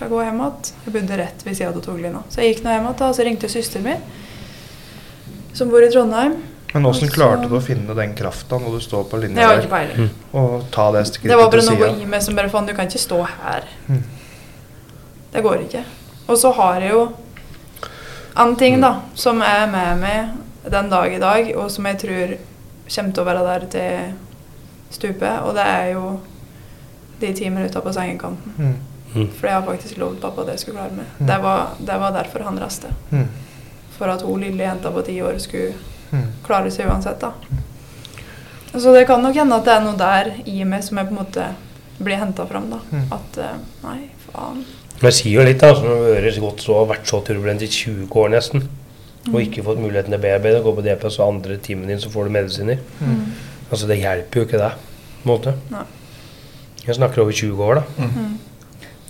jeg går hjem igjen. Jeg bodde rett ved sida av toglina. Så jeg gikk nå hjem igjen, og så ringte søsteren min, som bor i Trondheim. Men åssen så- klarte du å finne den krafta når du står på linja Jeg har ikke der, peiling. og ta det skrittet Det var bare noe sida? i meg som bare fant Du kan ikke stå her. Mm. Det går ikke. Og så har jeg jo en ting da, som er med meg den dag i dag, og som jeg tror kommer til å være der til stupet, og det er jo de ti minutter på sengekanten. Mm. Mm. For jeg har faktisk lovd pappa at jeg skulle klare meg. Mm. Det, var, det var derfor han reiste. Mm. For at hun lille jenta på ti år skulle Mm. klare seg uansett, da. Så det kan nok hende at det er noe der i meg som jeg på en måte blir henta fram, da. Mm. At eh, nei, faen. Men jeg sier jo litt, da, som høres godt så, vært så turbulent i 20 år nesten, og ikke fått muligheten til å bearbeide, gå på DPS og andre timen din, så får du medisiner. Mm. Altså, det hjelper jo ikke deg, på en måte. Nei. Jeg snakker over 20 år, da. Mm.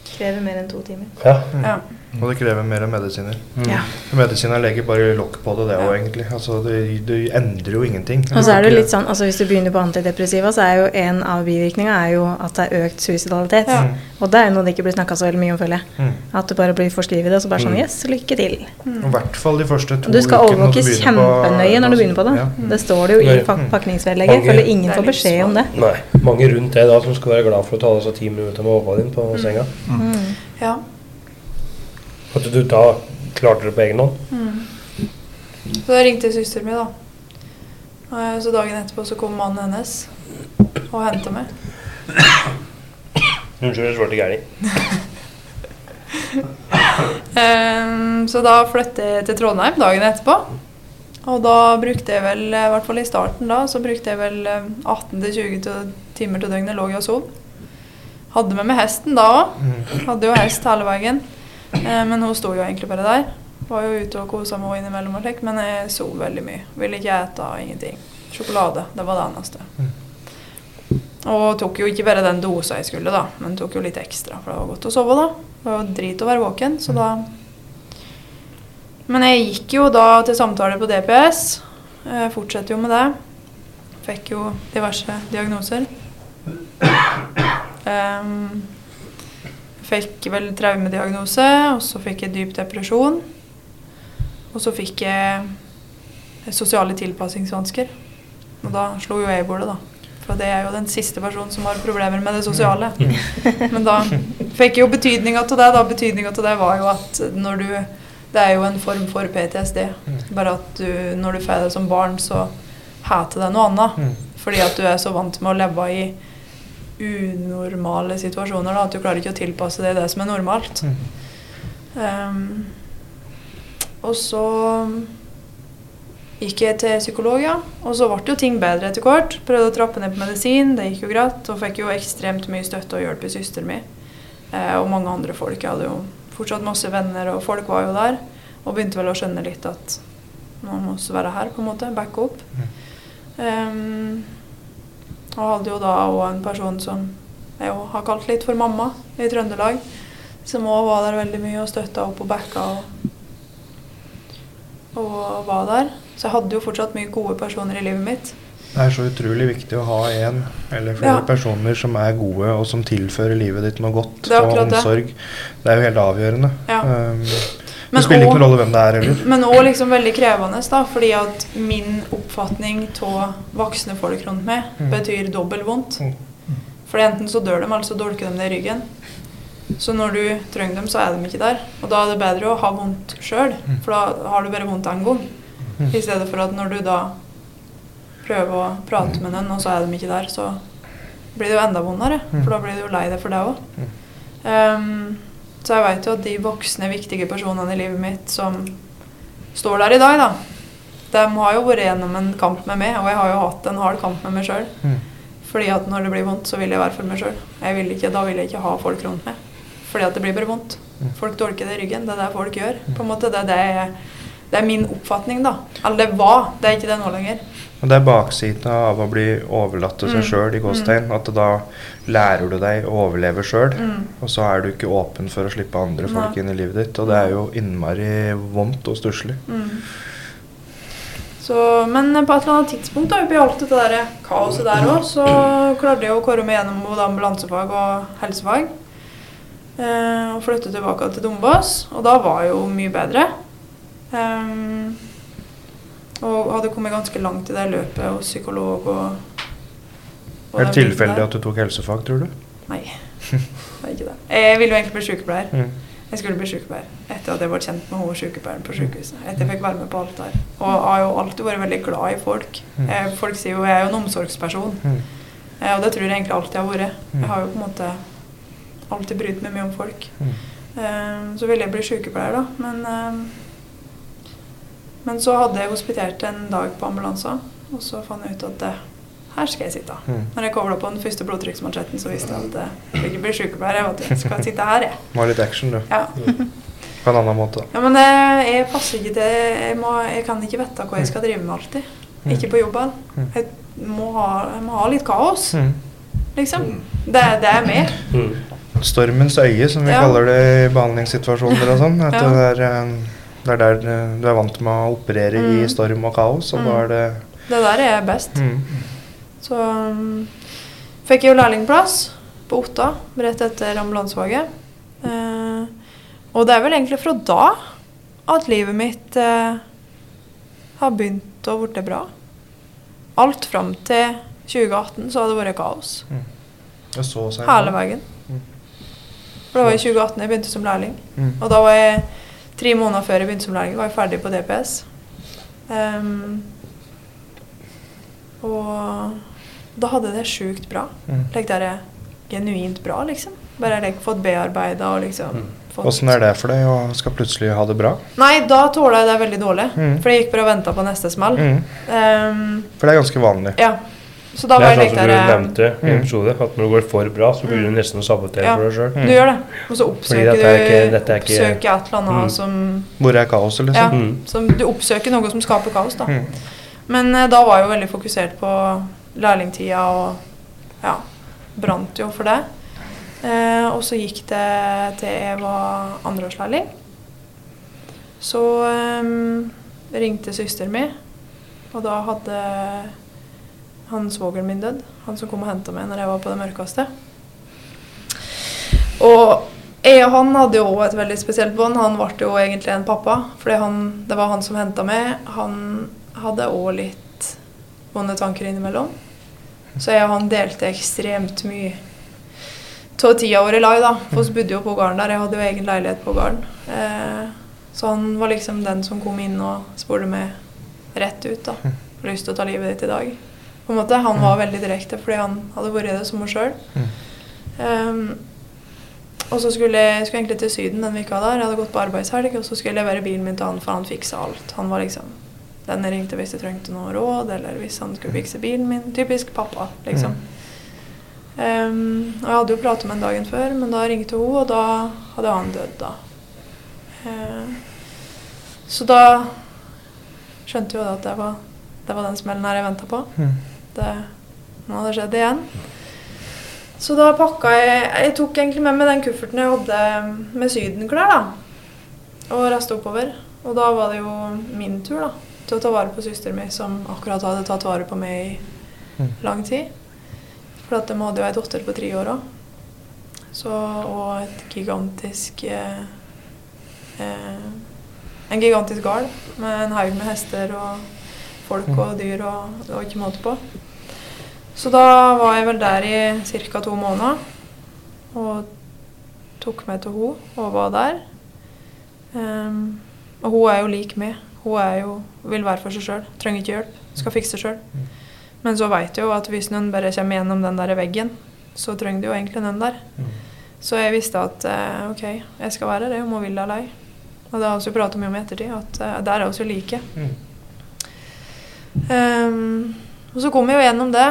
Krever mer enn to timer. Ja. Ja. Og det krever mer medisiner. Mm. Ja. Medisiner legger bare lokk på det, det Ja. òg, egentlig. Altså, det, det endrer jo ingenting. Og så er det litt sånn, altså Hvis du begynner på antidepressiva, så er jo en av bivirkningene at det er økt suicidalitet. Ja. Og det er jo noe det ikke blir snakka så veldig mye om, føler jeg. Mm. At du bare blir forskrevet det, og så bare sånn Mm. Yes, lykke til. I hvert fall de første to ukene. du skal overvåkes kjempenøye når du begynner på det. Ja. Det står det jo i pak Mm. pakningsvedlegget. Mange- Føler ingen får beskjed om det. Nei. Mange rundt deg da som skal være glad for å ta disse ti minutter med håpa din på senga. Mm. ja. At du da klarte det på egen hånd. Mm. Så da ringte søsteren min, da. Eh, Så dagen etterpå så kom mannen hennes og henta meg. Unnskyld, jeg svarte gærent. um, så da flyttet jeg til Trondheim dagen etterpå. Og da brukte jeg vel, i hvert fall i starten da, så brukte jeg vel eh, 18-20 timer til døgnet lå jeg og sov. Hadde med meg hesten da òg. Mm. Hadde jo hest hele veien. Eh, men hun sto jo egentlig bare der. Var jo ute og kosa med henne innimellom og slik, men jeg sov veldig mye. Ville ikke ete ingenting. Sjokolade, det var det eneste. Og tok jo ikke bare den dosa jeg skulle, da, men tok jo litt ekstra, for det var godt å sove da. Det var drit å være våken, så da Men jeg gikk jo da til samtale på DPS. Jeg fortsetter jo med det. Fikk jo diverse diagnoser. Ehm, fikk vel traumediagnose, og så fikk jeg dyp depresjon. Og så fikk jeg sosiale tilpassingsvansker. Og da slo jo jeg i bordet, da. For det er jo den siste personen som har problemer med det sosiale. Men da fikk jeg jo betydninga til det. da Betydninga til det var jo at når du Det er jo en form for PTSD. Bare at du, når du får det som barn, så heter det noe annet. Mm. Fordi at du er så vant med å leve i unormale situasjoner. Da, at du klarer ikke å tilpasse det det som er normalt. Mm. Um, og så gikk jeg til psykolog, ja. Og så ble jo ting bedre etter hvert. Prøvde å trappe ned på medisin, det gikk jo greit. Og fikk jo ekstremt mye støtte og hjelp i søsteren min. Eh, og mange andre folk. Jeg hadde jo fortsatt masse venner, og folk var jo der. Og begynte vel å skjønne litt at man må også være her, på en måte. Backe opp. Ehm, og hadde jo da òg en person som jeg jo har kalt litt for mamma i Trøndelag. Som òg var der veldig mye og støtta opp og backa og, og var der. Så jeg hadde jo fortsatt mye gode personer i livet mitt. Det er så utrolig viktig å ha en eller flere Ja. personer som er gode, og som tilfører livet ditt noe godt. Og omsorg. det. Det er jo helt avgjørende. Ja. Um, det spiller ikke noen rolle hvem det er heller. Men òg liksom veldig krevende, da, fordi at min oppfatning av voksne folk rundt meg Mm. betyr dobbelt vondt. Mm. For enten så dør de, eller så dolker de det i ryggen. Så når du trenger dem, så er de ikke der. Og da er det bedre å ha vondt sjøl, Mm. for da har du bare vondt én gang. Mm. I stedet for at når du da prøver å prate med den, og så er de ikke der, så blir det jo enda vondere. Mm. For da blir du jo lei deg for det òg. Så jeg vet jo at de voksne, viktige personene i livet mitt som står der i dag, da, de har jo vært gjennom en kamp med meg, og jeg har jo hatt en hard kamp med meg sjøl. Mm. Fordi at når det blir vondt, så vil jeg være for meg sjøl. Da vil jeg ikke ha folk rundt meg. Fordi at det blir bare vondt. Mm. Folk dolker det i ryggen. Det er det folk gjør. På en måte, det, er det, jeg- det er min oppfatning, da. Eller det var. Det er ikke det nå lenger. Og det er baksiden av å bli overlatt til seg Mm. sjøl i gåstegn. At da lærer du deg å overleve sjøl, Mm. og så er du ikke åpen for å slippe andre folk Nei. inn i livet ditt. Og det er jo innmari vondt og stusslig. Mm. Men på et eller annet tidspunkt da, oppi alt dette der kaoset der òg, så klarte jeg å komme meg gjennom både ambulansefag og helsefag. Eh, og flytte tilbake til Dombås. Og da var jeg jo mye bedre. Ehm, og hadde kommet ganske langt i det løpet og psykolog og, og Er det tilfeldig at du tok helsefag, tror du? Nei, det er ikke det. Jeg ville jo egentlig bli sykepleier. Mm. Jeg skulle bli sykepleier etter at jeg ble kjent med hovedsykepleieren på sykehuset. Etter jeg fikk være med på alt der. Og jeg har jo alltid vært veldig glad i folk. Mm. Eh, Folk sier jo jeg er jo en omsorgsperson. Mm. Eh, Og det tror jeg egentlig alltid har vært. Mm. Jeg har jo på en måte alltid brydd meg mye om folk. Mm. Eh, Så ville jeg bli sykepleier, da. Men, eh, men så hadde jeg hospitert en dag på ambulansen, og så fant jeg ut at det, her skal jeg sitte. Mm. Når jeg kobla på den første blodtrykksmansjetten, så visste jeg at jeg ikke bli sykepleier. Jeg, jeg skal sitte her, jeg. Må ha litt action, du. Ja. På en annen måte. Ja, men jeg, jeg passer ikke til jeg, må, jeg kan ikke vite hva jeg skal drive med alltid. Mm. Ikke på jobben. Mm. Jeg må ha, jeg må ha litt kaos, Mm. liksom. Det, det er med. Mm. Stormens øye, som vi Ja. kaller det i behandlingssituasjoner og sånn. At Ja. det, er, eh, det er der eh, du er vant med å operere i Mm. storm og kaos, og Mm. da er det Det der er best. mm. Så um, fikk jeg jo lærlingplass på Otta rett etter ambulansefaget. Uh, og det er vel egentlig fra da at livet mitt uh, har begynt å bli bra. Alt fram til 2018 så har det vært kaos. Mm. så Hele veien. Mm. For det var i 2018 jeg begynte som lærling. Mm. Og da var jeg tre måneder før jeg begynte som lærling, var jeg ferdig på DPS. Um, og da hadde jeg det sjukt bra. Mm. Like det er genuint bra, liksom. Bare like, fått bearbeida og liksom Åssen er det for deg å skal plutselig ha det bra? Nei, da tåla jeg det veldig dårlig. Mm. For jeg gikk bare og venta på neste smell. Mm. Um, For det er ganske vanlig. ja. Så da Det er sånn som du der nevnte i Mm. episode, at når det går for bra, så blir du nesten å sabotere Ja. for deg sjøl. Du gjør det. Og så oppsøker dette er ikke- du dette er ikke- oppsøker et eller annet Mm. som Hvor er kaoset, liksom? Ja. Mm. Som du oppsøker noe som skaper kaos, da. Mm. Men eh, da var jeg jo veldig fokusert på lærlingtida og ja, brant jo for det. Eh, og så gikk det til jeg var andreårslærling. Så eh, ringte søsteren min, og da hadde han svogeren min døde. Han som kom og henta meg når jeg var på det mørkeste. Og jeg og han hadde jo et veldig spesielt bånd. Han ble jo egentlig en pappa, For det var han som henta meg. Han hadde òg litt vonde tanker innimellom. Så jeg og han delte ekstremt mye av tida vår i lag, da. For vi bodde jo på gården der. Jeg hadde jo egen leilighet på gården. Eh, så han var liksom den som kom inn og spurte meg rett ut, da. Lyst til å ta livet ditt i dag? På en måte, Han var veldig direkte fordi han hadde vært i det som meg sjøl. Mm. og så skulle jeg skulle egentlig til Syden den uka der. Jeg hadde gått på arbeidshelg, og så skulle jeg levere bilen min til han, for han fiksa alt. Han var liksom den jeg ringte hvis jeg trengte noe råd, eller hvis han skulle fikse bilen min. Typisk pappa, liksom. Um, og jeg hadde jo pratet med en dagen før, men da ringte hun, og da hadde han dødd, da. Uh, så da skjønte jo da at det var, det var den smellen her jeg venta på. Mm. Det, nå hadde det skjedd igjen. Så da pakka jeg Jeg tok egentlig med meg den kufferten jeg hadde med sydenklær, da. Og reiste oppover. Og da var det jo min tur, da. Til å ta vare på søsteren min, som akkurat hadde tatt vare på meg i Mm. lang tid. For at de hadde jo ei datter på tre år òg. Så Og et gigantisk eh, eh, En gigantisk gard med en haug med hester og folk Mm. og dyr og og ikke måte på. Så da var jeg vel der i ca. to måneder og tok meg til henne og var der. Um, og hun er jo lik meg. Hun er jo, vil være for seg sjøl, trenger ikke hjelp, skal fikse det sjøl. Men så veit jeg jo at hvis noen bare kommer gjennom den der veggen, så trenger du jo egentlig noen der. Så jeg visste at uh, OK, jeg skal være det om hun vil eller ei. Og det har vi også prata mye om i ettertid, at uh, der er vi jo like. Mm. Ehm, og så kom jeg jo gjennom det.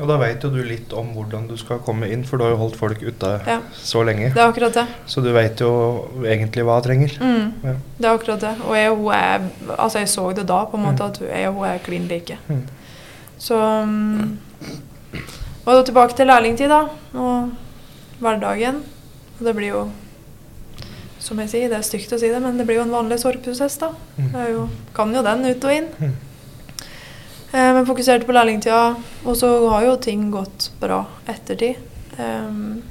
Og da veit jo du litt om hvordan du skal komme inn, for du har jo holdt folk ute Ja. så lenge. Det er akkurat det. Så du veit jo egentlig hva hun trenger. Mm, Ja. det er akkurat det. Og jeg hun er Altså, jeg så det da, på en måte, at jeg og hun er klin like. Mm. Så um, Og da tilbake til lærlingtid, da. Og hverdagen. Og det blir jo Som jeg sier, det er stygt å si det, men det blir jo en vanlig sorgprosess, da. Mm. Det er jo, kan jo den ut og inn. Eh, men fokuserte på lærlingtida, og så har jo ting gått bra ettertid. Um,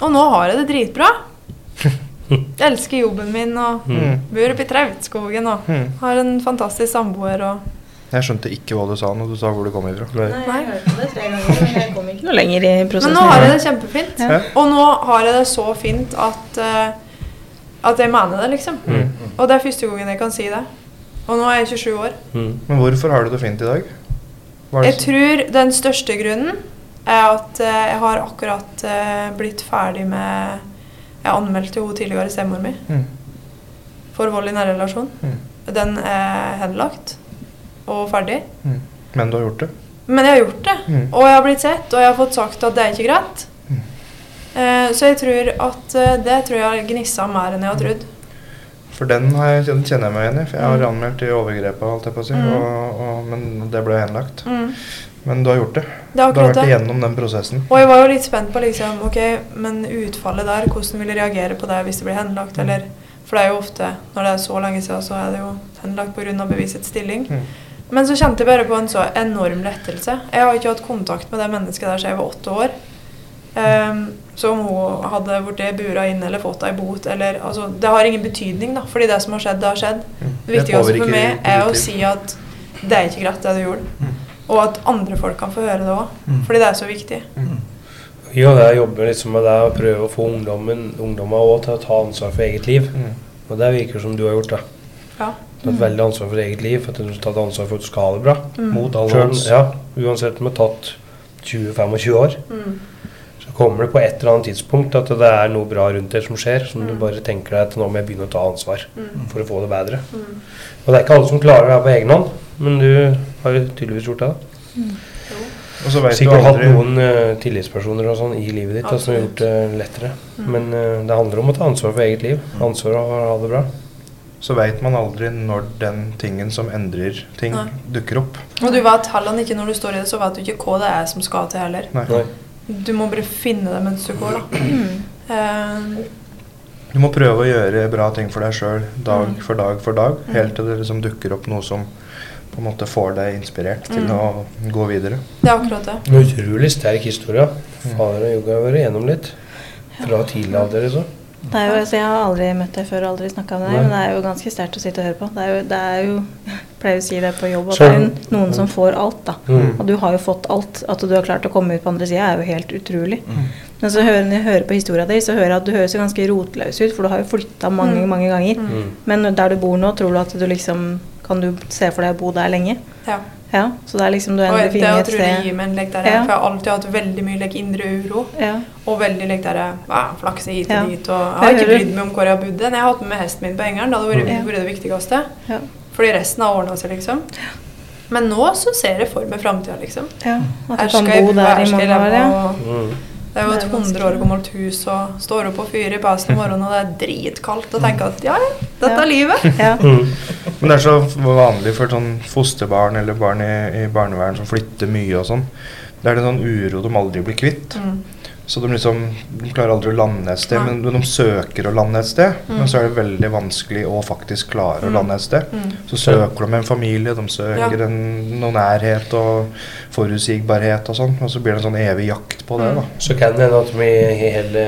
og nå har jeg det dritbra. Jeg elsker jobben min og Mm. bor oppe i Trautskogen og Mm. har en fantastisk samboer og Jeg skjønte ikke hva du sa når du sa hvor du kom ifra. Nei. Nei, jeg hørte det tre ganger, men jeg kom ikke noe lenger i prosessen. Men nå har jeg det kjempefint. Ja. Og nå har jeg det så fint at, uh, at jeg mener det, liksom. Mm. Og det er første gangen jeg kan si det. Og nå er jeg 27 år. Mm. Men hvorfor har du det fint i dag? Hva er Jeg tror den største grunnen er at eh, jeg har akkurat eh, blitt ferdig med Jeg anmeldte jo tidligere stemor mi Mm. for vold i nære relasjon. Mm. Den er henlagt og ferdig. Mm. Men du har gjort det? Men jeg har gjort det. Mm. Og jeg har blitt sett, og jeg har fått sagt at det er ikke greit. Mm. Eh, så jeg tror at eh, det tror jeg har gnissa mer enn jeg har trodd. For den, har jeg, den kjenner jeg meg igjen i. For jeg har Mm. anmeldt i overgrepet, holdt jeg på å si. Mm. Og, og, men det ble henlagt. Mm. Men du har gjort det. Det Du har vært igjennom den prosessen. Og jeg var jo litt spent på liksom, ok, men utfallet der, hvordan vil jeg reagere på det hvis det blir henlagt? Mm. Eller, for det er jo ofte, når det er så lenge siden, så er det jo henlagt pga. bevisets stilling. Mm. Men så kjente jeg bare på en så enorm lettelse. Jeg har ikke hatt kontakt med det mennesket der siden jeg var åtte år. Ehm, så om hun hadde blitt bura inn eller fått ei bot eller altså, Det har ingen betydning, da, fordi det som har skjedd, det har skjedd. Mm. Det viktigste for meg er å si at det er ikke greit, det du gjorde. Mm. Og at andre folk kan få høre det òg. Mm. Fordi det er så viktig. Ja, jeg jobber liksom med det å prøve å få ungdommen, ungdommer også til å ta ansvar for eget liv. Mm. Og det virker som du har gjort. det. Ja. Du har tatt veldig ansvar for eget liv, for at du har tatt ansvar for at du skal ha det bra. Mm. Mot alle odds. ja, uansett om det har tatt 20-25 år, Mm. Så kommer det på et eller annet tidspunkt at det er noe bra rundt det som skjer, som du Mm. bare tenker deg at nå må jeg begynne å ta ansvar Mm. for å få det bedre. Mm. Og det er ikke alle som klarer det her på egen hånd, men du har jo tydeligvis gjort det. da. Og så vet du Sikkert hatt noen uh, tillitspersoner og sånn i livet ditt da, som har gjort det lettere. Mm. Men uh, det handler om å ta ansvar for eget liv. Ansvar for å ha det bra. Så veit man aldri når den tingen som endrer ting, Nei. dukker opp. Og du vet heller ikke når du står i det, så vet du ikke hva det er som skal til heller. Nei. Nei. Du må bare finne det mens du går, da. Eh, Du må prøve å gjøre bra ting for deg sjøl dag Mm. for dag for dag, Mm. helt til det liksom dukker opp noe som på en måte får deg inspirert til Mm. å gå videre. det er akkurat det. En utrolig sterk historie. Far og Yoga har vært igjennom litt. Fra tidlig alder, liksom. Det er jo, altså, jeg har aldri møtt deg før, og aldri snakka med deg, Nei. men det er jo ganske sterkt å sitte og høre på. Det er jo, det er jo Jeg pleier å si det på jobb, at det er noen som får alt, da. Mm. Og du har jo fått alt. At du har klart å komme ut på andre sida, er jo helt utrolig. Mm. Men så hører, når jeg hører på historia di, så hører jeg at du høres jo ganske rotløs ut, for du har jo flytta mange, Mm. mange ganger. Mm. Men der du bor nå, tror du at du liksom Kan du se for deg å bo der lenge? Ja. Ja, så det er liksom du Og endelig finner et tro det gir sted meg en lek der, Ja. for jeg har alltid hatt veldig mye lek indre uro. ja. Og veldig lek der flakse hit og Ja. dit. Og jeg har ikke brydd meg om hvor jeg har bodd. Jeg har hatt med hesten min på hengeren. Det hadde vært, Ja. vært det viktigste. Ja. Fordi resten har ordna seg, liksom. Men nå så ser jeg for meg framtida, liksom. ja. At du kan bo der i jeg mange år, ja. Det er jo et hundre 100 år gammelt hus og står opp og fyrer i peisen om morgenen, og det er dritkaldt. Og tenker at ja, ja, dette Ja. er livet. ja. Mm. Men det er så vanlig for sånn fosterbarn eller barn i, i barnevern som flytter mye og sånn. Det er en sånn uro de aldri blir kvitt. Mm. Så de liksom de klarer aldri å lande et sted, Nei. men, men de søker å lande et sted. Mm. Men så er det veldig vanskelig å faktisk klare å Mm. lande et sted. Mm. Så søker de en familie, de søker Ja. en, noe nærhet og forutsigbarhet og sånn. Og så blir det en sånn evig jakt på det, Mm. da. Så kan det hende at de i i hele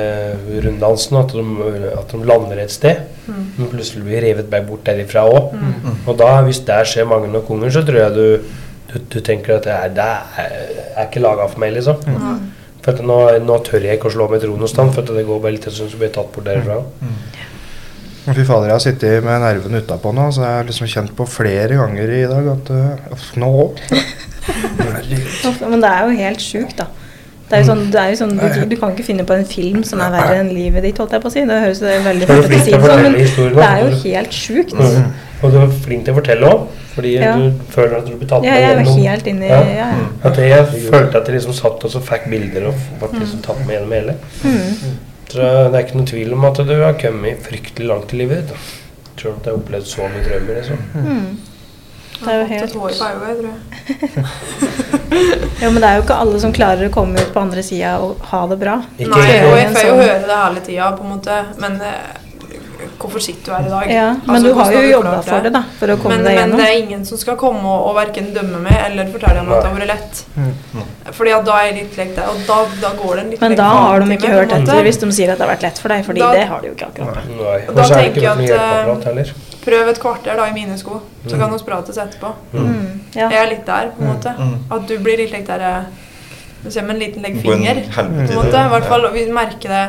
runddansen at de, at de lander et sted, Mm. men plutselig blir revet bort derifra òg. Mm. Og da, hvis det skjer mange nok unger, så tror jeg du, du, du tenker at det er, det er, er ikke laga for meg, liksom. For at nå, nå tør jeg ikke å slå meg til ro noe sted, for at det går bare litt sånn som blir tatt bort derfra. Mm. Fy fader, jeg har sittet med nervene utapå nå, så jeg har liksom kjent på flere ganger i dag at uh, Nå. Men det er jo helt sjukt, da. Det er jo sånn, er jo sånn du, du kan ikke finne på en film som er verre enn livet ditt, holdt jeg på å si. Det høres veldig Så er fælt ut å si det sånn, men det er jo helt sjukt. Mm. Og du er flink til å fortelle òg, fordi Ja. du føler at du blir tatt Ja, med jeg er gjennom. helt inne, Ja. ja. ja. At jeg følte at jeg liksom satt og så fikk bilder og ble liksom tatt med gjennom hele. Mm. Så det er ikke noen tvil om at du har kommet fryktelig langt i livet ditt. Selv om du har opplevd så mye traumer. Liksom. Mm. Det er jo Jeg helt jeg. Jo, men det er jo ikke alle som klarer å komme ut på andre sida og ha det bra. Ikke Nei, og jeg får jo høre det hele tida, på en måte. Men eh, hvorfor sitter du her i dag? Ja, men Altså, du har jo jobba for det, da. For å komme Men, deg men det er ingen som skal komme og, og verken dømme meg eller fortelle meg at det har vært lett. Fordi at da er jeg litt lekt der, og da, da går det en litt Men da har de ikke hørt etter hvis de sier at det har vært lett for deg, fordi Da- det har de jo ikke akkurat. Nei. Og Da er tenker jeg at, uh. Prøv et kvarter da i mine sko, så kan vi prates etterpå. Mm, ja. Jeg er litt der, på en måte. Mm. At du blir litt lekt der eh, Du med en liten legg finger. På en måte, i hvert fall, og Vi merker det.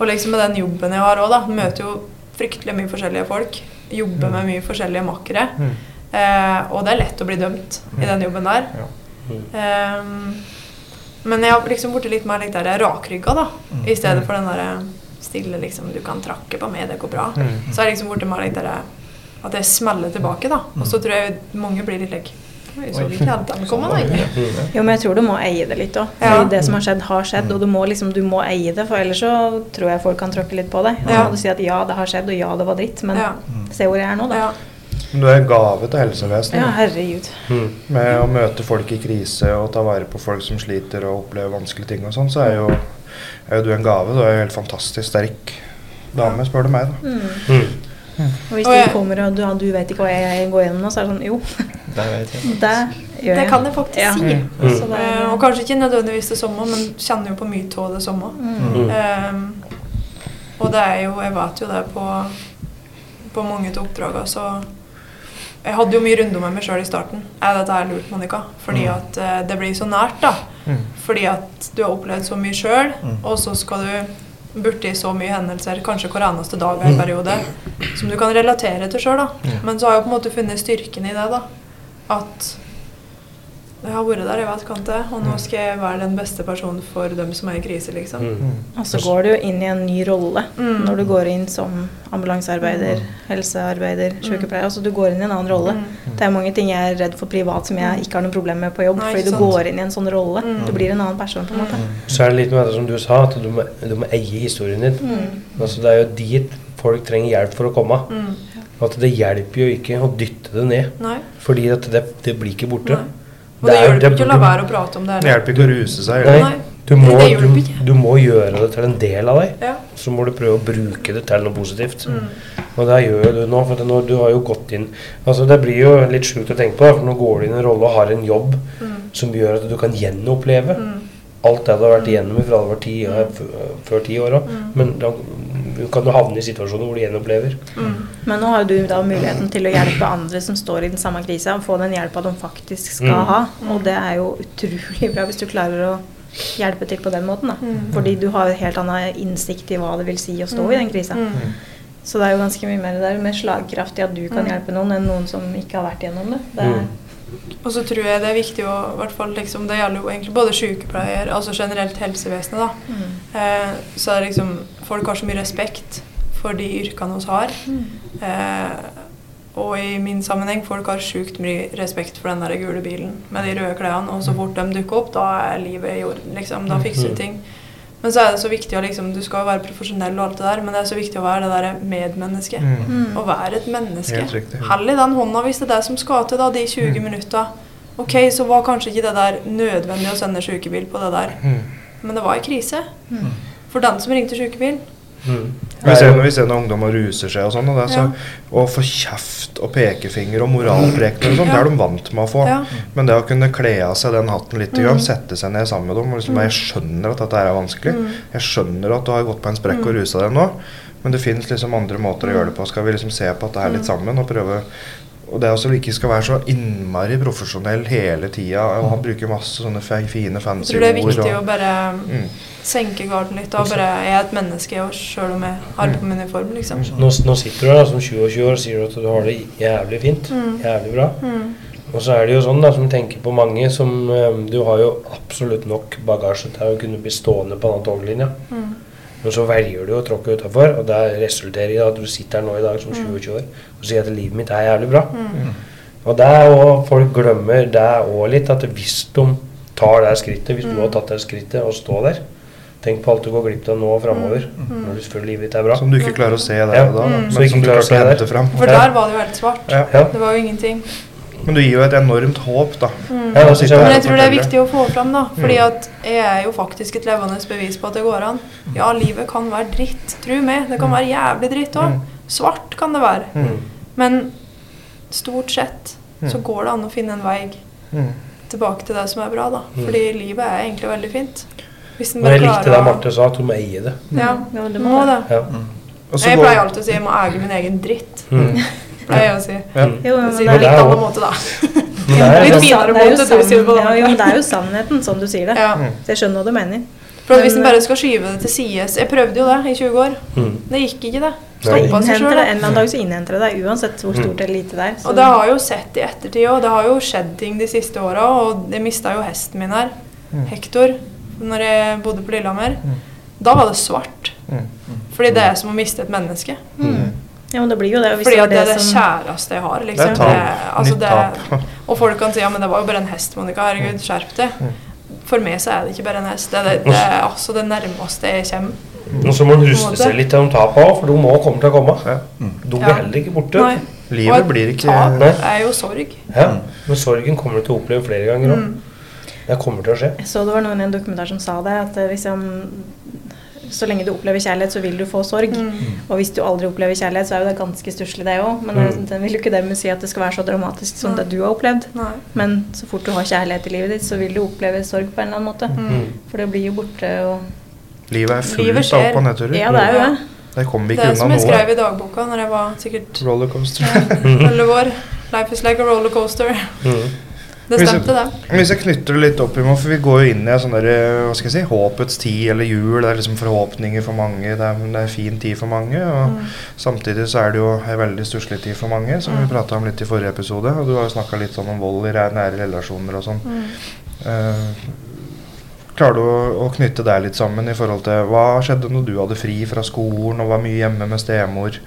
Og liksom med den jobben jeg har òg, da. Møter jo fryktelig mye forskjellige folk. Jobber med mye forskjellige makkere. Mm. Eh, og det er lett å bli dømt i den jobben der. Mm. Ehm, men jeg har liksom blitt litt mer litt der rakrygga, da. Mm. I stedet for den derre stille liksom Du kan trakke på meg, det går bra. Mm. Så har jeg liksom blitt mer litt der at jeg smeller tilbake, da. Og så tror jeg mange blir litt like Oi, så ikke. Mm. Jo, men jeg tror du må eie det litt òg. Ja. Det som har skjedd, har skjedd, og du må liksom du må eie det, for ellers så tror jeg folk kan tråkke litt på deg. Da Ja. må du si at ja, det har skjedd, og ja, det var dritt, men Ja. se hvor jeg er nå, da. Ja. Men Du er en gave til helsevesenet. Ja, herregud. Mm. Med å møte folk i krise og ta vare på folk som sliter og opplever vanskelige ting og sånn, så er jo, er jo du en gave. Du er jo helt fantastisk sterk dame, spør du meg. da. Mm. Mm. Og hvis du kommer og du, du vet ikke hva jeg går gjennom nå, så er det sånn jo, Det vet jeg. det gjør jeg. Det kan jeg faktisk Ja. si. Mm. Så det Eh, og kanskje ikke nødvendigvis det samme, men kjenner jo på mye av det samme. mm. Mm. Ehm, og det er jo Jeg vet jo det på, på mange av oppdragene, så Jeg hadde jo mye runder med meg sjøl i starten. Er dette her lurt, Monica? Fordi Mm. at uh, det blir så nært, da. Mm. Fordi at du har opplevd så mye sjøl, Mm. og så skal du borti så mye hendelser, kanskje hver eneste dag Mm. i en periode, som du kan relatere til sjøl, da. Men så har jeg på en måte funnet styrken i det, da. At jeg har vært der, jeg vet det, og nå skal jeg være den beste personen for dem som er i krise, liksom. Mm. Og så går du jo inn i en ny rolle Mm. når du går inn som ambulansearbeider, helsearbeider, sykepleier. Altså du går inn i en annen rolle. Mm. Det er mange ting jeg er redd for privat som jeg ikke har noe problem med på jobb. Nei, fordi du sant. går inn i en sånn rolle. Mm. Du blir en annen person på en måte. Så er det litt med det som du sa, at du må, du må eie historien din. Mm. Altså, det er jo dit folk trenger hjelp for å komme. Mm. At det hjelper jo ikke å dytte det ned, Nei. fordi at det, det blir ikke borte. Nei. Og det, det hjelper ikke å la være å prate om det Det hjelper ikke å ruse seg. Nei. Nei. du må, Det du, du må gjøre det til en del av deg. Ja. Så må du prøve å bruke det til noe positivt. Mm. Og det gjør jo du nå, for nå, du har jo gått inn Altså Det blir jo litt sjukt å tenke på, for nå går du inn i en rolle og har en jobb Mm. som gjør at du kan gjenoppleve Mm. alt det du har vært igjennom fra du var ti, før ti år òg. Mm. Men da kan du havne i situasjoner hvor du gjenopplever. Mm. Men nå har du da muligheten til å hjelpe andre som står i den samme krisa, og få den hjelpa de faktisk skal Mm. ha. Og det er jo utrolig bra hvis du klarer å hjelpe til på den måten. da. Mm. Fordi du har helt annen innsikt i hva det vil si å stå i den krisa. Mm. Så det er jo ganske mye mer der med slagkraft i at du kan Mm. hjelpe noen, enn noen som ikke har vært gjennom det. det er, Mm. Og så tror jeg det er viktig å hvert fall liksom, Det gjelder jo egentlig både sykepleier, altså generelt helsevesenet, da. mm. Eh, så er det liksom Folk har så mye respekt for de yrkene vi har. Mm. Eh, og i min sammenheng, folk har sjukt mye respekt for den der gule bilen med de røde klærne. Og så fort de dukker opp, da er livet i orden. liksom. Da fikser du ting. Men så er det så viktig å liksom, Du skal jo være profesjonell og alt det der, men det er så viktig å være det der medmennesket. Mm. Mm. Å være et menneske. Hell i den hånda hvis det er det som skal til, da, de 20 Mm. minutta. Ok, så var kanskje ikke det der nødvendig å sende sykebil på det der. Mm. Men det var en krise. For den som ringte sykebil. Mm. Vi ser, når vi ser når ungdommer ruser seg og sånn, og, så, ja. og får kjeft og pekefinger og moralpreken og sånn, det er de vant med å få. Ja. Men det å kunne kle av seg den hatten litt, mm. sette seg ned sammen med dem og liksom, Jeg skjønner at dette er vanskelig. Jeg skjønner at du har gått på en sprekk og rusa deg nå, men det fins liksom andre måter å gjøre det på. Skal vi liksom se på dette er litt sammen og prøve og det også ikke skal være så innmari profesjonell hele tida. Og han bruker masse sånne fe- fine, Jeg tror det er viktig viktig å bare mm. senke garden litt. Og bare jeg er et menneske, og sjøl om jeg har på min uniform, liksom. Nå, nå sitter du her som 27 år og sier at du har det jævlig fint. Mm. Jævlig bra. Mm. Og så er det jo sånn da, som tenker på mange som eh, Du har jo absolutt nok bagasje til å kunne bli stående på den toglinja. Mm. Men så velger du å tråkke utafor, og det resulterer i at du sitter her nå i dag som Mm. 27 år og sier at livet mitt er jævlig bra. Og det er også, folk glemmer det òg litt, at hvis de tar det skrittet, hvis du Mm. har tatt det skrittet og stå der Tenk på alt du går glipp av nå og framover, når du føler livet ditt er bra. som du ikke klarer å se der og da, Mm. men Så som du klarer å klarte å se hente der. fram. For der var det jo helt svart. Ja. Ja. Det var jo ingenting. Men du gir jo et enormt håp, da. Mm. Ja, jeg Men jeg tror det er viktig å få fram, da. Fordi Mm. at jeg er jo faktisk et levende bevis på at det går an. Ja, livet kan være dritt. Tro meg. Det kan være jævlig dritt òg. Mm. Svart kan det være. Mm. Men stort sett så Mm. går det an å finne en vei Mm. tilbake til det som er bra, da. Mm. Fordi livet er egentlig veldig fint. Hvis en Og jeg likte det klarer Marte sa, at du må eie det. Ja, Ja, du må må det. Ja. Jeg pleier alltid å si jeg må eie min egen dritt. Mm. Jeg å si. Ja. Mm. Jo, Jeg men det det er litt annen jo- måte, da. Men det er Litt jo- finere det er jo måte, du sier på jo, men det er jo sannheten, sånn du sier det. Ja. Mm. Så jeg skjønner hva du mener. For hvis en bare skal skyve det til sides Jeg prøvde jo det i 20 år. Mm. Det gikk ikke, det. Stoppa seg sjøl. en eller annen dag så innhenter det deg, uansett hvor stort eller lite det er. Og det har jeg jo sett i ettertid òg. Det har jo skjedd ting de siste åra. Og jeg mista jo hesten min her, Hektor, Hector, når jeg bodde på Lillehammer. Da var det svart. Mm. Fordi det er som å miste et menneske. Mm. Ja, men det blir jo det. Hvis Fordi det det er det som kjæreste jeg har. Det liksom. er tap. Det- altså Nytt det- tap. Og folk kan si ja, men det var jo bare en hest, Monica. Herregud, skjerp deg. For meg så er det ikke bare en hest. Det er det, det, er altså det nærmeste jeg kommer. Og så må en ruste seg litt til de tapene òg, for de må komme til å komme. Ja. De blir Ja. heller ikke borte. Nei. Livet et blir ikke tap Nei. er jo sorg. Ja. Men sorgen kommer du til å oppleve flere ganger òg. Mm. Det kommer til å skje. Jeg så det var noen i en dokumentar som sa det, at liksom, så lenge du opplever kjærlighet, så vil du få sorg. Mm. Og hvis du aldri opplever kjærlighet, så er jo det ganske stusslig, det òg. Men Mm. den vil jo ikke dermed si at det skal være så dramatisk som Nei. det du har opplevd. Nei. Men så fort du har kjærlighet i livet ditt, så vil du oppleve sorg på en eller annen måte. Mm. For det blir jo borte og Livet er fullt av opp- og nedturer. Ja, det er jo det. Det er som jeg skrev i dagboka når jeg var sikkert Rollercoaster. elleve år. Life is like a rollercoaster. Mm. Det Hvis stemte, det. Hvis jeg knytter det litt opp imot, for vi går jo inn i en sånn der, hva skal jeg si, håpets tid eller jul. Det er liksom forhåpninger for mange. Det er, det er fin tid for mange. Og Mm. samtidig så er det jo en veldig stusslig tid for mange, som vi Mm. prata om litt i forrige episode. Og du har jo snakka litt sånn om vold i nære nære relasjoner og sånn. Mm. Eh, klarer du å, å knytte deg litt sammen i forhold til hva skjedde når du hadde fri fra skolen og var mye hjemme med stemor?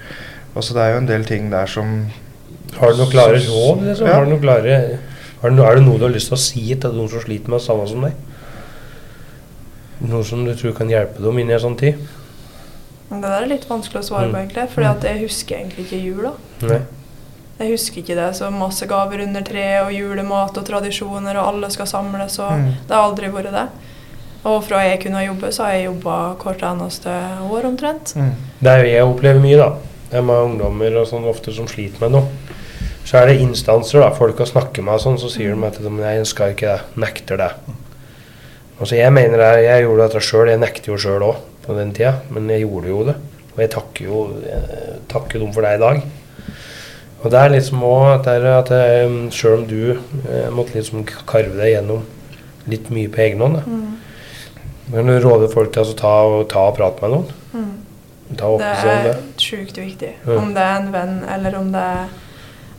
Altså Det er jo en del ting der som Har du noen klare råd? Liksom? Ja. Har du noen klare, har det, er det noe du har lyst til å si til noen som sliter med det samme som deg? Noe som du tror kan hjelpe dem inn i en sånn tid? Det der er litt vanskelig å svare på, Mm. egentlig. For jeg husker egentlig ikke jula. Nei. Jeg husker ikke det så masse gaver under treet og julemat og tradisjoner, og alle skal samles, og Mm. det har aldri vært det. Og fra jeg kunne jobbe, så har jeg jobba hvert eneste år omtrent. mm. Det er jo jeg opplever mye, da. Det er mange ungdommer og sånn ofte som sliter med noe. Så er det instanser, da. Folk har snakke med sånn, så sier de at de jeg skal ikke det. Nekter det. Altså jeg mener det, jeg gjorde dette sjøl. Jeg nekter jo sjøl òg på den tida, men jeg gjorde jo det. Og jeg takker jo jeg takker dem for det i dag. Og det er liksom òg at, at sjøl om du eh, måtte liksom karve deg gjennom litt mye på egen hånd. Mm. men du råder folk til å ta, og ta og prate med noen. Mm. Ta det. er sjukt viktig. Mm. Om det er en venn, eller om det er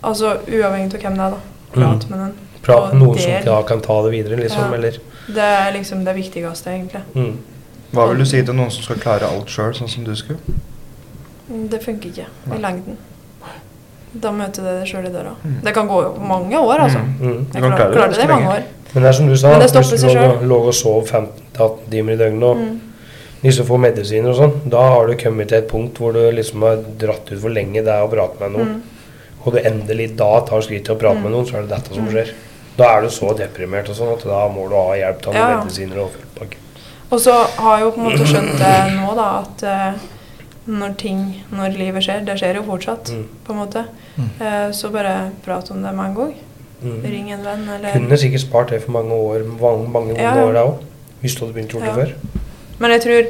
Altså uavhengig av hvem det er, da. Prat Mm. med den. Prat med noen som del. da kan ta det videre, liksom. Ja. Eller Det er liksom det viktigste, egentlig. mm. Hva vil du si til noen som skal klare alt sjøl, sånn som du skulle? Mm, Det funker ikke Nei. i lengden. Da møter du deg sjøl i døra. Mm. Det kan gå mange år, altså. Mm. Mm. Jeg klarer klar, klare det det i mange år. Men det er som du sa, hvis du lå, lå og sov 15-18 timer i døgnet og Mm. liksom får medisiner og sånn, da har du kommet til et punkt hvor du liksom har dratt ut for lenge det er å prate med noen. Mm. Og du endelig da tar skritt til å prate med Mm. noen, så er det dette som skjer. Da er du så deprimert og sånn at da må du ha hjelp av ja. medisiner og full pakke. Og så har jeg jo på en måte skjønt det nå, da, at eh, når ting, når livet skjer, det skjer jo fortsatt, Mm. på en måte. Mm. Eh, så bare prat om det med en gang. Mm. Ring en venn, eller Kunne sikkert spart det for mange år, mange, mange ja. år da òg. Hvis du hadde begynt å gjøre det Ja. før. Men jeg tror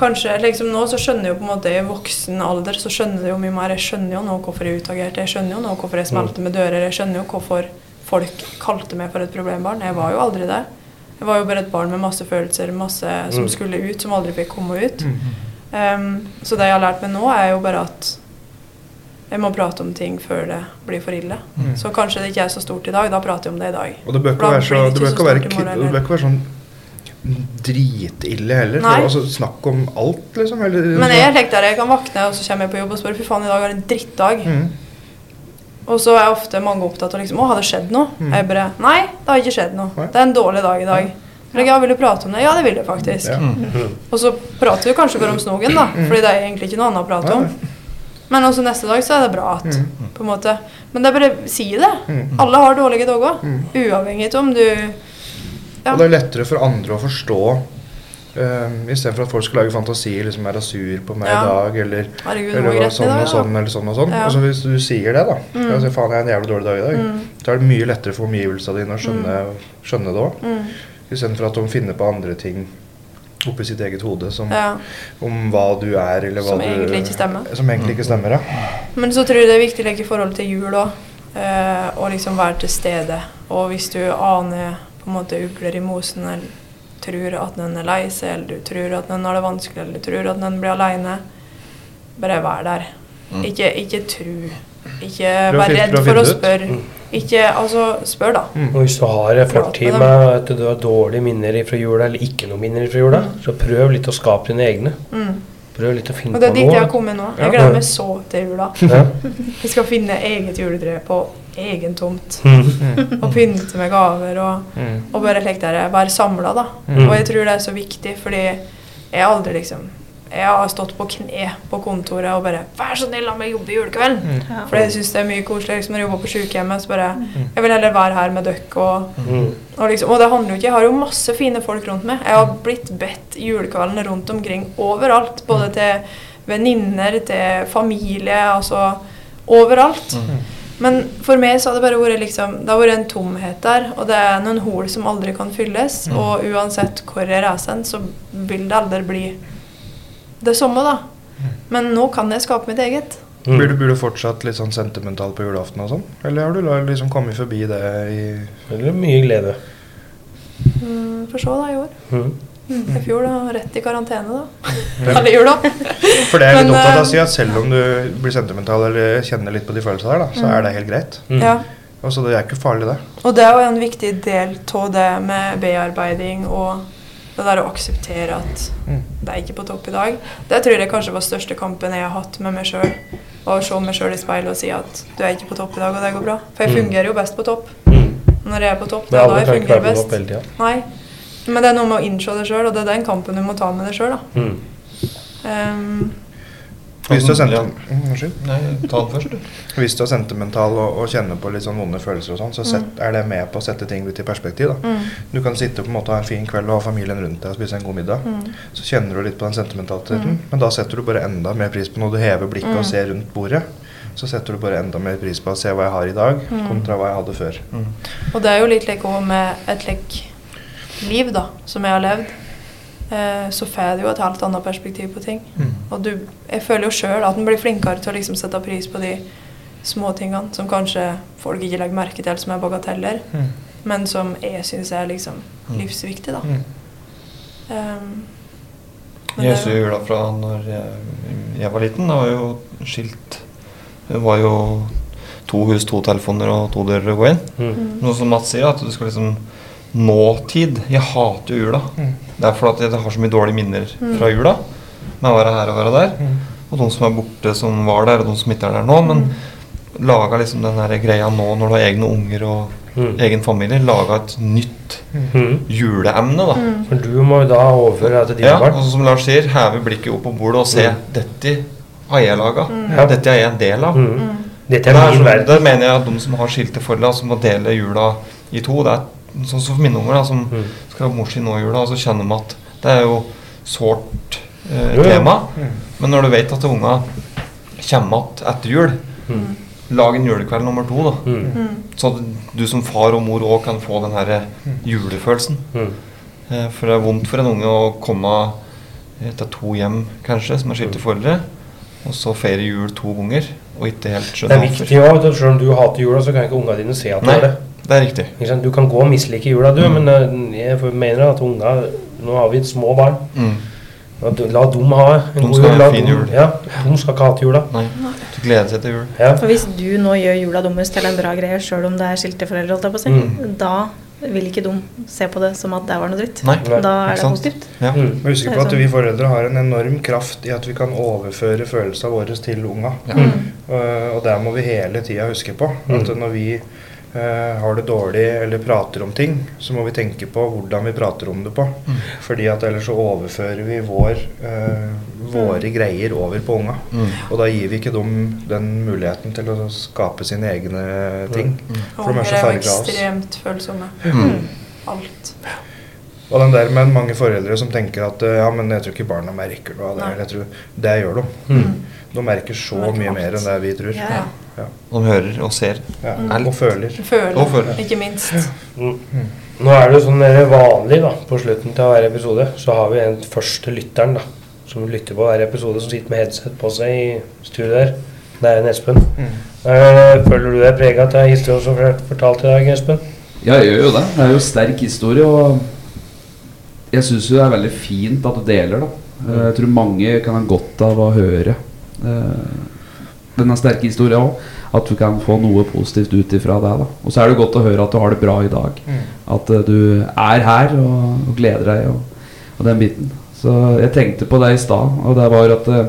kanskje liksom nå så skjønner jeg jo på en måte i voksen alder så skjønner jeg jo mye mer. Jeg skjønner jo nå hvorfor jeg utagerte. Jeg skjønner jo nå hvorfor jeg smelte med dører. Jeg skjønner jo hvorfor folk kalte meg for et problembarn. Jeg var jo aldri det. Jeg var jo bare et barn med masse følelser, masse som Mm. skulle ut, som aldri fikk komme ut. Um, så det jeg har lært meg nå, er jo bare at jeg må prate om ting før det blir for ille. Mm. Så kanskje det ikke er så stort i dag. Da prater jeg om det i dag. Og det bør ikke være, så, det bør ikke være, være sånn dritille heller. Nei. For, altså, snakk om alt, liksom. Eller, Men jeg tenkte at jeg kan våkne, og så kommer jeg på jobb og spør fy faen, i dag er det en drittdag. mm. Og så er ofte mange opptatt av liksom, å, har det skjedd noe? Mm. Jeg bare Nei, det har ikke skjedd noe. Nei. Det er en dårlig dag i dag. Ja. ja, vil du prate om det? Ja, det vil jeg faktisk. Ja. Mm. Og så prater vi kanskje bare om snogen, da. Mm. Fordi det er egentlig ikke noe annet å prate om. Men også neste dag så er det bra at Mm. på en måte Men det er bare si det. Mm. Alle har dårlige dager. Mm. Uavhengig av om du Ja. Og det er lettere for andre å forstå um, Istedenfor at folk skal lage fantasier. liksom Er jeg sur på meg Ja. i dag? Eller, Herregud, eller sånn og sånn, eller sånn og sånn. Ja. Altså Hvis du sier det, da Mm. altså, Faen, jeg er en jævlig dårlig dag i dag. Mm. Da er det mye lettere for omgivelsene dine å skjønne, skjønne det òg. Mm. Istedenfor at de finner på andre ting oppi sitt eget hode som, Ja. om hva du er, eller hva Som du egentlig ikke stemmer. Som egentlig ikke stemmer, ja. Men så tror jeg det er viktig å i forhold til jul òg. Eh, å liksom være til stede. Og hvis du aner på en måte ugler i mosen, eller tror at noen er lei seg, eller du tror at noen har det vanskelig, eller du tror at noen blir aleine, bare vær der. Mm. Ikke, ikke tru. Ikke vær redd for å spørre. Mm. Ikke Altså, spør, da. Mm. Og hvis du har en fortid med at du har dårlige minner fra jula, eller ikke noen minner fra jula, så prøv litt å skape dine egne. Mm. Prøv litt å finne på noe. Og det er dit jeg har kommet nå. Jeg gleder meg så til jula. Ja. Vi skal finne eget juletre på egen tomt. Mm. Og pynte med gaver og Mm. Og bare slik der, være samla, da. Mm. Og jeg tror det er så viktig, fordi jeg aldri liksom Jeg har stått på kne på kontoret og bare 'Vær så snill, la meg jobbe i julekvelden'. Mm. Ja. For jeg syns det er mye koselig liksom, når jeg jobber på sykehjemmet. Så bare Jeg vil heller være her med dere og, Mm. og liksom Og det handler jo ikke Jeg har jo masse fine folk rundt meg. Jeg har blitt bedt julekvelden rundt omkring overalt. Både til venninner, til familie, altså overalt. Men for meg så har det bare vært liksom Det har vært en tomhet der, og det er noen hull som aldri kan fylles. Og uansett hvor jeg reiser hen, så vil det aldri bli det samme, da. Men nå kan jeg skape mitt eget. Mm. Blir du, blir du fortsatt litt sånn sentimental på julaften og sånn? Eller har du liksom kommet forbi det i Eller mye glede. Mm, for så, da, i år. Mm. Mm, I fjor, da. Rett i karantene, da. Hele jula. For det er litt opptatt av å si at selv om du blir sentimental eller kjenner litt på de følelsene der, da, så Mm. er det helt greit. Mm. Ja. så det er ikke farlig, det. Og det er jo en viktig del av det med bearbeiding og det der å akseptere at Mm. det er ikke på topp i dag. Det tror jeg kanskje var største kampen jeg har hatt med meg sjøl. Å se meg sjøl i speilet og si at du er ikke på topp i dag, og det går bra. For jeg Mm. fungerer jo best på topp. Mm. Når jeg er på topp, det er da jeg fungerer best. Nei. Men det er noe med å innse det sjøl, og det er den kampen du må ta med deg sjøl. Mm. Ehm, Hvis du er, mm, er sentimental og, og kjenner på litt sånn vonde følelser og sånn, så sett, er det med på å sette ting litt i perspektiv, da. mm, Du kan sitte på en måte og ha en fin kveld og ha familien rundt deg og spise en god middag. mm, Så kjenner du litt på den sentimentaliteten, Mm. men da setter du bare enda mer pris på når du hever blikket Mm. og ser rundt bordet. Så setter du bare enda mer pris på å se hva jeg har i dag, Mm. kontra hva jeg hadde før. Og det er jo litt like også med et like liv, da, som jeg har levd. Eh, så får jeg jo et helt annet perspektiv på ting. Mm. Og du, jeg føler jo sjøl at en blir flinkere til å liksom sette pris på de små tingene som kanskje folk ikke legger merke til som er bagateller, Mm. men som jeg syns er liksom Mm. livsviktig, da. Mm. Um, Jeg det- husker jula fra når jeg, jeg var liten. Da var jo skilt Det var jo to hus, to telefoner og to dører å gå inn. Mm. Mm. Noe som Mats sier, at du skal liksom Nåtid. Jeg hater jo jula. Mm. Det er fordi at jeg har så mye dårlige minner Mm. fra jula. Med å være her og være der. Mm. Og de som er borte, som var der, og de som ikke er der nå. Men laga liksom den der greia nå når du har egne unger og Mm. egen familie. Laga et nytt Mm. juleemne, da. Mm. For du må jo da overføre det til dine Ja, barn. og som Lars sier, heve blikket opp på bordet og se Mm. dette har jeg laga. Mm. Dette er jeg en del av. Mm. Mm. Dette Det, er min verden. Der mener jeg at de som har skilte forhold, da, som må dele jula i to Det er sånn som for mine unger, da, som Mm. skal ha mor i nå i jula, og så kjenner de at Det er jo sårt eh, Jo, jo. tema. Mm. Men når du vet at unga kommer igjen etter jul, Mm. lag en julekveld nummer to, da. Mm. Mm. Så at du som far og mor òg kan få den her eh, julefølelsen. Mm. Eh, For det er vondt for en unge å komme eh, til to hjem, kanskje, som er skilte foreldre, og så feire jul to ganger, og ikke helt Det er viktig òg. Selv om du hater jula, så kan ikke ungene dine se at du Nei. gjør det. Det er riktig. Ikke sant? Du kan gå og mislike jula, du, Mm. men eh, jeg mener at unger Nå har vi små barn. Mm. At La dem ha en god skal ha en fin jul. Ja, de skal ikke hate jula. Nei. Du gleder seg til jul. Ja. For hvis du nå gjør jula deres til en bra greie, sjøl om det er skilte foreldre, holdt jeg på å si, Mm. da vil ikke de se på det som at det var noe dritt. Nei. Da er det positivt. Ja. Mm. Husk på at vi foreldre har en enorm kraft i at vi kan overføre følelsene våre til unga. Ja. Mm. Uh, og det må vi hele tida huske på. At Mm. når vi har det dårlig eller prater om ting, så må vi tenke på hvordan vi prater om det på. Mm. Fordi at ellers så overfører vi vår, uh, våre greier over på unga. Mm. Og da gir vi ikke dem den muligheten til å skape sine egne ting. Mm. For de er så farga av oss. ekstremt følsomme. Mm. Alt. Og den der med mange foreldre som tenker at uh, ja, men jeg tror ikke barna merker noe av det. Jeg tror, det gjør de. Mm. De merker så De merker mye alt. mer enn det vi tror. Ja, ja. De hører og ser. Ja. Mm. Og føler. Føler, Og føler. ikke minst. Mm. Nå er det jo sånn mer vanlig da, på slutten til hver episode, så har vi en første lytteren da, som lytter på hver episode, som sitter med headset på seg i studio der. Det er en Espen. Mm. Eh, føler du deg preget av historien som ble fortalt i dag, Espen? Ja, jeg gjør jo det. Det er jo sterk historie, og jeg syns jo det er veldig fint at du deler, da. Eh, Jeg tror mange kan ha godt av å høre eh, denne sterke historien òg. At du kan få noe positivt ut ifra det. da Og så er det godt å høre at du har det bra i dag. Mm. At eh, du er her og, og gleder deg og, og den biten. Så jeg tenkte på det i stad, og det var at eh,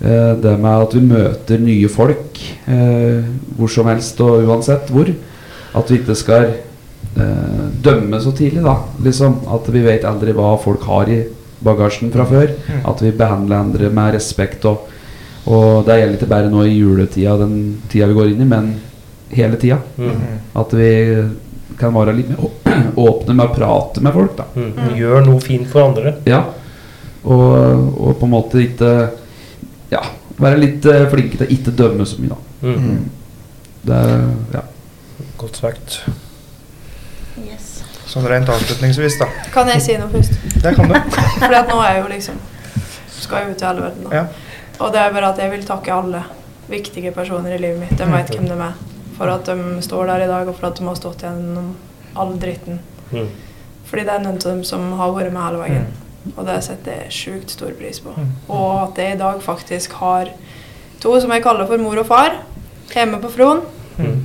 eh, det med at vi møter nye folk eh, hvor som helst og uansett hvor. At vi ikke skal eh, dømme så tidlig, da. Liksom, at vi vet aldri hva folk har i bagasjen fra før. Mm. At vi behandler andre med respekt. Og, og det gjelder ikke bare nå i juletida, den tida vi går inn i, men hele tida. Mm. At vi kan være litt mer åpne med å prate med folk. da Mm. Gjør noe fint for andre. Ja. Og, og på en måte ikke Ja, være litt eh, flinke til å ikke dømme så mye, da. Mm. Det er, ja. Godt sagt. Yes. Sånn rent avslutningsvis, da. Kan jeg si noe først? Det kan du. For at nå er jeg jo liksom Skal jo ut i hele verden. da. Ja. Og det er bare at jeg vil takke alle viktige personer i livet mitt. De vet hvem de er. For at de står der i dag, og for at de har stått gjennom all dritten. Mm. Fordi det er noen av dem som har vært med hele veien. Og det setter jeg sjukt stor pris på. Og at jeg i dag faktisk har to som jeg kaller for mor og far, hjemme på Fron. Mm.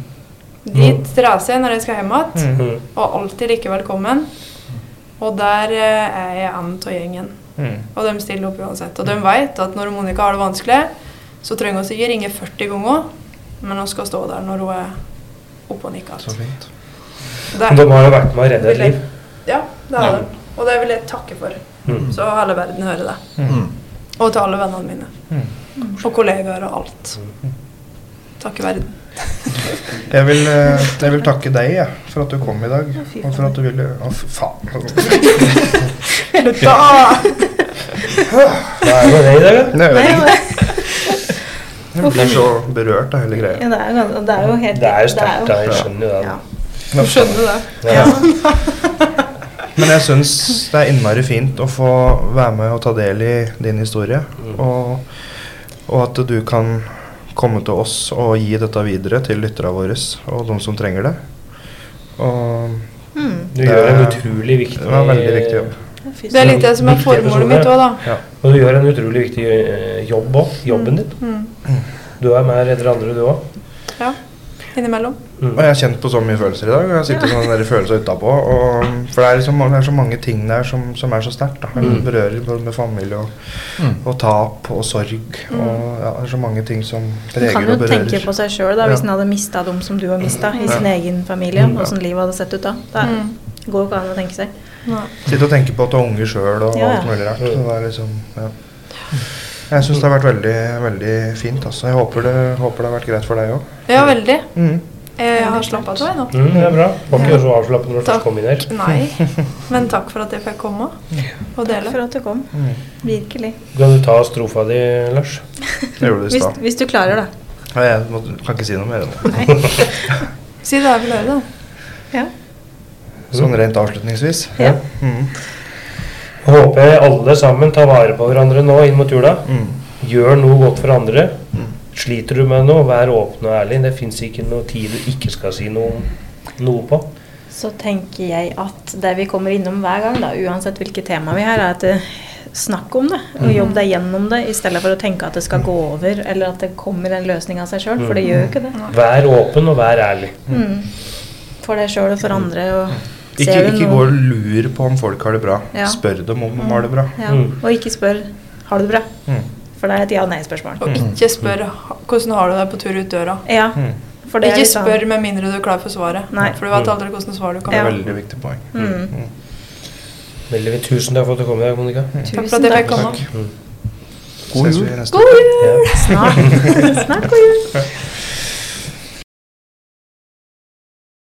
Dit reiser jeg når jeg skal hjem igjen, Mm. Mm. og alltid like velkommen. Og der eh, er jeg en av gjengen. Mm. Og de stiller opp uansett. Og de vet at når Monica har det vanskelig, så trenger hun ikke ringe 40 ganger, men hun skal stå der når hun er oppe og nikker. Så fint. Det- De har jo vært med å redde et liv. Ja, det har de. Og det vil jeg takke for. Mm. Så hele verden hører det. Mm. Og til alle vennene mine. Mm. Og kollegaer og alt. Takke verden. Jeg vil, eh, jeg vil takke deg ja, for at du kom i dag. Og for at du ville Å, faen faen. Da! Hva er det i dag, da? Nei, jeg vet ikke. Jeg blir så berørt av hele greia. Ja, det, er, det er jo helt Det er jo sterkt, da. Jeg skjønner jo det. Ja. Du skjønner det. Ja. Men jeg syns det er innmari fint å få være med og ta del i din historie. Mm. Og, og at du kan komme til oss og gi dette videre til lytterne våre og de som trenger det. Og Mm. Du gjør en utrolig viktig det var en veldig viktig jobb. Det er litt det som er formålet mitt òg, da. Og du gjør en utrolig viktig eh, jobb òg. Jobben din. Mm. Du er med og redder andre, du òg. Ja. Innimellom. Mm. Og jeg har kjent på så mye følelser i dag. Jeg sitter sånn der følelser utapå. Og, for det er, liksom, det er så mange ting der som, som er så sterkt. Mm. Berører både med familie og, Mm. og tap og sorg. Og ja, det er så mange ting som Man kan jo tenke på seg sjøl hvis Ja. en hadde mista dem som du har mista, i sin egen familie. Åssen ja. livet hadde sett ut da. Det Mm. går jo ikke an å tenke seg. Sitte og tenke på at du har unger sjøl og Ja, ja. alt mulig rart. Mm. Så det er liksom, ja. Jeg syns det har vært veldig, veldig fint. Altså. Jeg håper det, håper det har vært greit for deg òg. Ja, veldig. Mm. Jeg har slappa av nå. Mm, det er bra. Var ikke så avslappet når du først kom inn her. Nei. Men takk for at jeg fikk komme og Takk for at du kom. Virkelig. Kan du ta strofa di, Lars? Det gjorde du i Hvis, stad. hvis du klarer det. Ja, Jeg må, kan ikke si noe mer enn det. Si det jeg vil høre, da. Ja. Sånn rent avslutningsvis. Ja. Mm. Håper alle sammen tar vare på hverandre nå inn mot jula. Mm. Gjør noe godt for andre. Mm. Sliter du med noe, vær åpen og ærlig. Det fins ikke noe tid du ikke skal si noe, noe på. Så tenker jeg at det vi kommer innom hver gang, da, uansett hvilket tema vi har, er at eh, snakk om det. Og jobb deg gjennom det, i stedet for å tenke at det skal gå over, eller at det kommer en løsning av seg sjøl. For det gjør jo ikke det. Vær åpen og vær ærlig. Mm. For deg sjøl og for andre. Og Ikke, ikke gå og lur på om folk har det bra. Ja. Spør dem om de har det bra. Ja. Mm. Og ikke spør har du det bra. Mm. For det er et ja-nei-spørsmål. Og ikke spør hvordan har du det på tur ut døra. Ja, Mm. for det er Ikke sånn- spør med mindre du er klar for svaret. Nei. For du vet aldri hvordan svar du kan ja. veldig viktig poeng. Mm. Veldig. Tusen takk for at du kom i dag, Monica. Takk for at jeg fikk komme. God jul. God jul! Ja. Snart. Snart god jul.